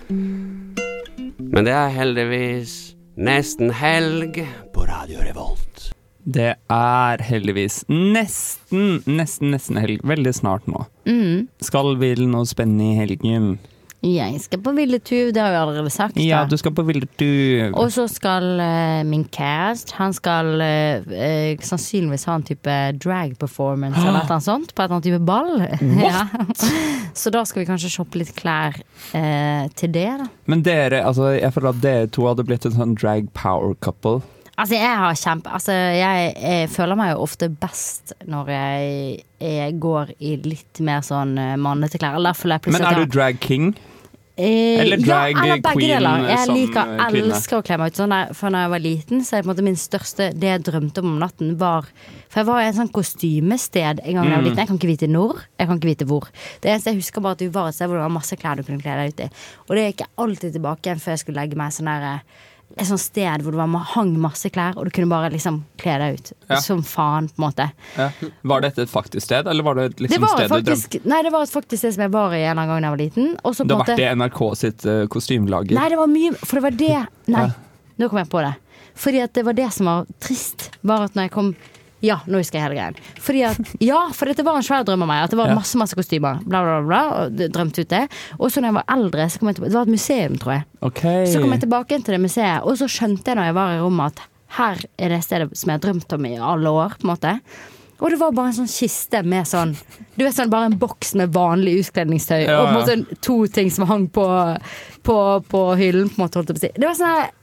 Men det er heldigvis nesten helg på Radio Revolt. Det er heldigvis nesten, nesten, nesten helg. Veldig snart nå. Mm. Skal vi til noe spennende i helgen? Jeg skal på Ville Tuv, det har jeg allerede sagt. Ja, da. du skal på Ville Tuv. Og så skal eh, min cast Han skal eh, eh, sannsynligvis ha en type drag performance eller noe sånt. På et eller annet type ball. Ja. Så da skal vi kanskje shoppe litt klær eh, til det, da. Men dere, altså, jeg føler at dere to hadde blitt en sånn drag power couple. Altså, jeg har kjempe Altså, jeg, jeg føler meg jo ofte best når jeg, jeg går i litt mer sånn uh, mannete klær. Men er du drag king? Eh, Eller drag ja, eller begge deler. Jeg liker, eh, elsker å kle meg ut sånn. der, For når jeg var liten, så er min største Det jeg drømte om om natten, var For jeg var i en sånn kostymested en gang da jeg var Mm. liten. Jeg kan ikke vite når, jeg kan ikke vite hvor. Det eneste jeg husker bare at vi var et sted hvor det var masse klær du kunne kle deg ut i. Og det gikk jeg alltid tilbake igjen før jeg skulle legge meg sånn der eh, et sånt sted hvor det var, hang masse klær, og du kunne bare liksom kle deg ut. Ja. Som faen, på en måte. Ja. Var dette et faktisk sted, eller var det et Det liksom, sted du drømte? faktisk Nei, det var faktisk sted som jeg var i en gang da jeg var liten. Også, en har vært måte- i NRK sitt uh, kostymelager? Nei, det var mye For det var det Nei, Ja. nå kom jeg på det. Fordi at det var det som var trist. Var at når jeg kom Ja, nå husker jeg hele greien. Fordi at, ja, for dette var en svær drøm av meg. At det var masse masse kostymer. Bla, bla, bla, og drømte ut det. Og så når jeg var eldre, så kom jeg tilbake Det var et museum, tror jeg. Okay. Så kom jeg tilbake til det museet, og så skjønte jeg når jeg var i rommet at her er det stedet som jeg har drømt om i alle år, på en måte. Og det var bare en sånn kiste med sånn Du vet sånn bare en boks med vanlig utkledningstøy, Ja, og på en måte to ting som hang på, på, på hyllen, på en måte, holdt jeg på å si. Det var sånn her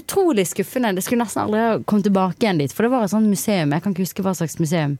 utrolig skuffende. Det skulle nesten aldri ha kommet tilbake igjen dit, for det var et sånt museum. Jeg kan ikke huske hva slags museum.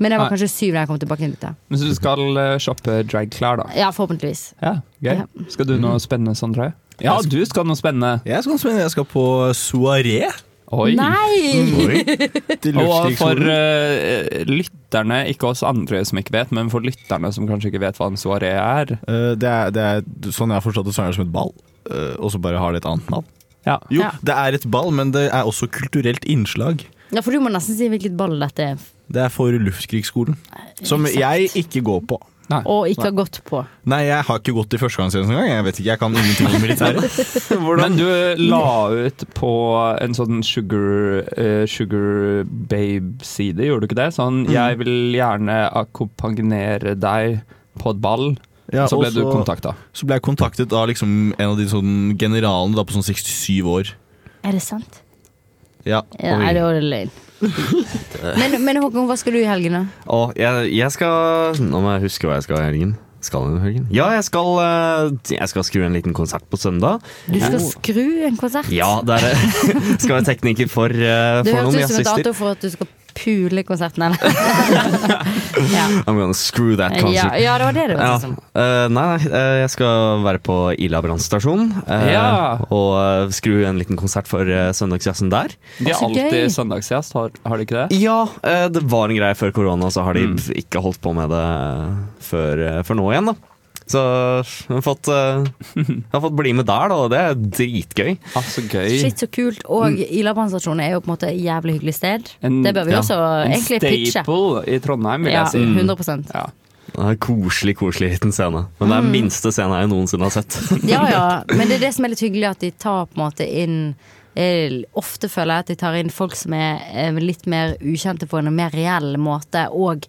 Men jeg var Nei. kanskje syv da jeg kom tilbake inn dit. Men så du skal eh, shoppe dragklær, da? Ja, forhåpentligvis. Ja, gøy. Skal du noe spennende, Sondre? Ja, du skal noe spennende. Jeg skal, spennende. jeg skal på soaré. Oi. Nei! Og for eh, lytterne, ikke oss andre som ikke vet, men for lytterne som kanskje ikke vet hva en soaré er. Uh, det, er, det er sånn jeg har forstått det, så er det som et ball. uh, og så bare har det et annet navn. Ja. Jo, Ja. det er et ball, men det er også kulturelt innslag. Ja, for du må nesten si hvilket ball dette er. Det er for luftkrigsskolen. Som Exakt. jeg ikke går på. Og ikke har gått på. Nei, jeg har ikke gått i førstegangstjeneste engang. Jeg vet ikke, jeg kan ingenting om militæret. Men du la ut på en sånn Sugar, eh, sugar Babe-side, gjorde du ikke det? Sånn Mm. 'jeg vil gjerne akkompagnere deg på et ball'. Ja, så ble du kontakta. Så ble jeg kontaktet av liksom en av de sånn generalene da, på sånn 67 år. Er det sant? Ja. Ja, nei, det var det løgn. Men, men Håkon, hva skal du i helgen, da? Å, jeg, jeg skal Nå må jeg huske hva jeg skal i helgen. Skal jeg i helgen? Ja, jeg skal, eh, jeg skal skru en liten konsert på søndag. Du skal skru en konsert? Ja, det er det. Skal være tekniker for, eh, Det for noen høres ut som et jazzister. dato for at du skal pule konserten, eller? I'm gonna screw that concert. Ja, ja, det var det det Ja. hørtes ut. Eh, nei, nei, eh, jeg skal være på Ila brannstasjon uh, Ja. og skru en liten konsert for uh, søndagsjazzen der. De er alltid søndagsjazz, har, har de ikke det? Ja, eh, det var en greie før korona, så har de Mm. ikke holdt på med det før, før nå igjen, da. Så jeg har fått, eh, jeg har fått bli med der, da, og det er dritgøy. Ah, så gøy. Shit, så kult. Og Ila brannstasjon er jo på en måte et jævlig hyggelig sted. En- det bør vi ja. også egentlig pitche. staple i Trondheim, vil Ja, jeg si. 100 Det er en koselig, koselig liten scene. Men det er Mm. minste scene jeg noensinne har sett. Ja, ja. Men det er det som er litt hyggelig, at de tar på en måte inn eh, Ofte føler jeg at de tar inn folk som er eh, litt mer ukjente på en mer reell måte. Og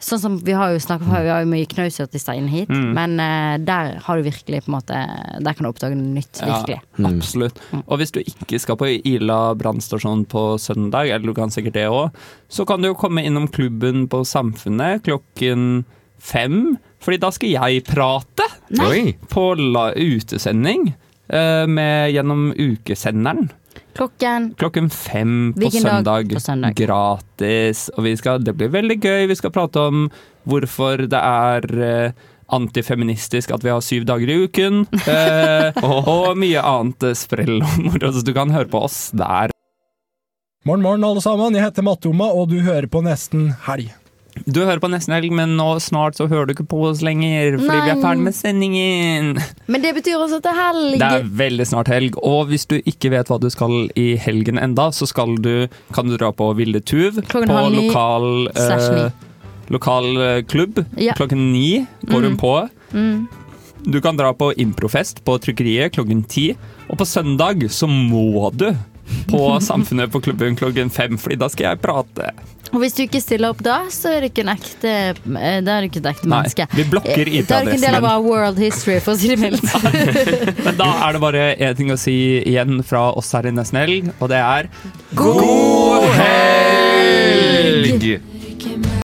sånn som vi har jo snakket Vi har jo mye knausartister inn hit, Mm. men uh, der har du virkelig på en måte Der kan du oppdage noe nytt. Virkelig. Ja, absolutt. Og hvis du ikke skal på Ila brannstasjon på søndag, eller du kan sikkert det òg, så kan du jo komme innom klubben på Samfunnet klokken fem. Fordi da skal jeg prate Nei. på la utesending uh, med, gjennom ukesenderen. Klokken Klokken fem på søndag. på søndag? Gratis. Og vi skal, det blir veldig gøy. Vi skal prate om hvorfor det er eh, antifeministisk at vi har syv dager i uken. Eh, og mye annet sprell og moro. Så du kan høre på oss der. Morgen, morgen, alle sammen. Jeg heter Mattoma, og du hører på Nesten Helg. Du hører på Nesten Helg, men nå snart så hører du ikke på oss lenger. Fordi vi er Nei. ferdig med sendingen. Men det betyr også at det er helg! Det er veldig snart helg, og hvis du ikke vet hva du skal i helgen enda, så skal du, kan du dra på Vilde Tuv Klokken på ni lokal, eh, lokal eh, klubb. Ja. Klokken ni går hun Mm. på. Mm. Du kan dra på improfest på trykkeriet klokken ti, og på søndag så må du på Samfunnet på klubben klokken fem, fordi da skal jeg prate. Og hvis du ikke stiller opp da, så er du ikke en ekte eh, Da er du ikke et ekte Nei, menneske. vi blokker Eh, Da er du ikke en del av our world history, for å si det mildt. Men da er det bare én ting å si igjen fra oss her i Nesnell, og det er God helg!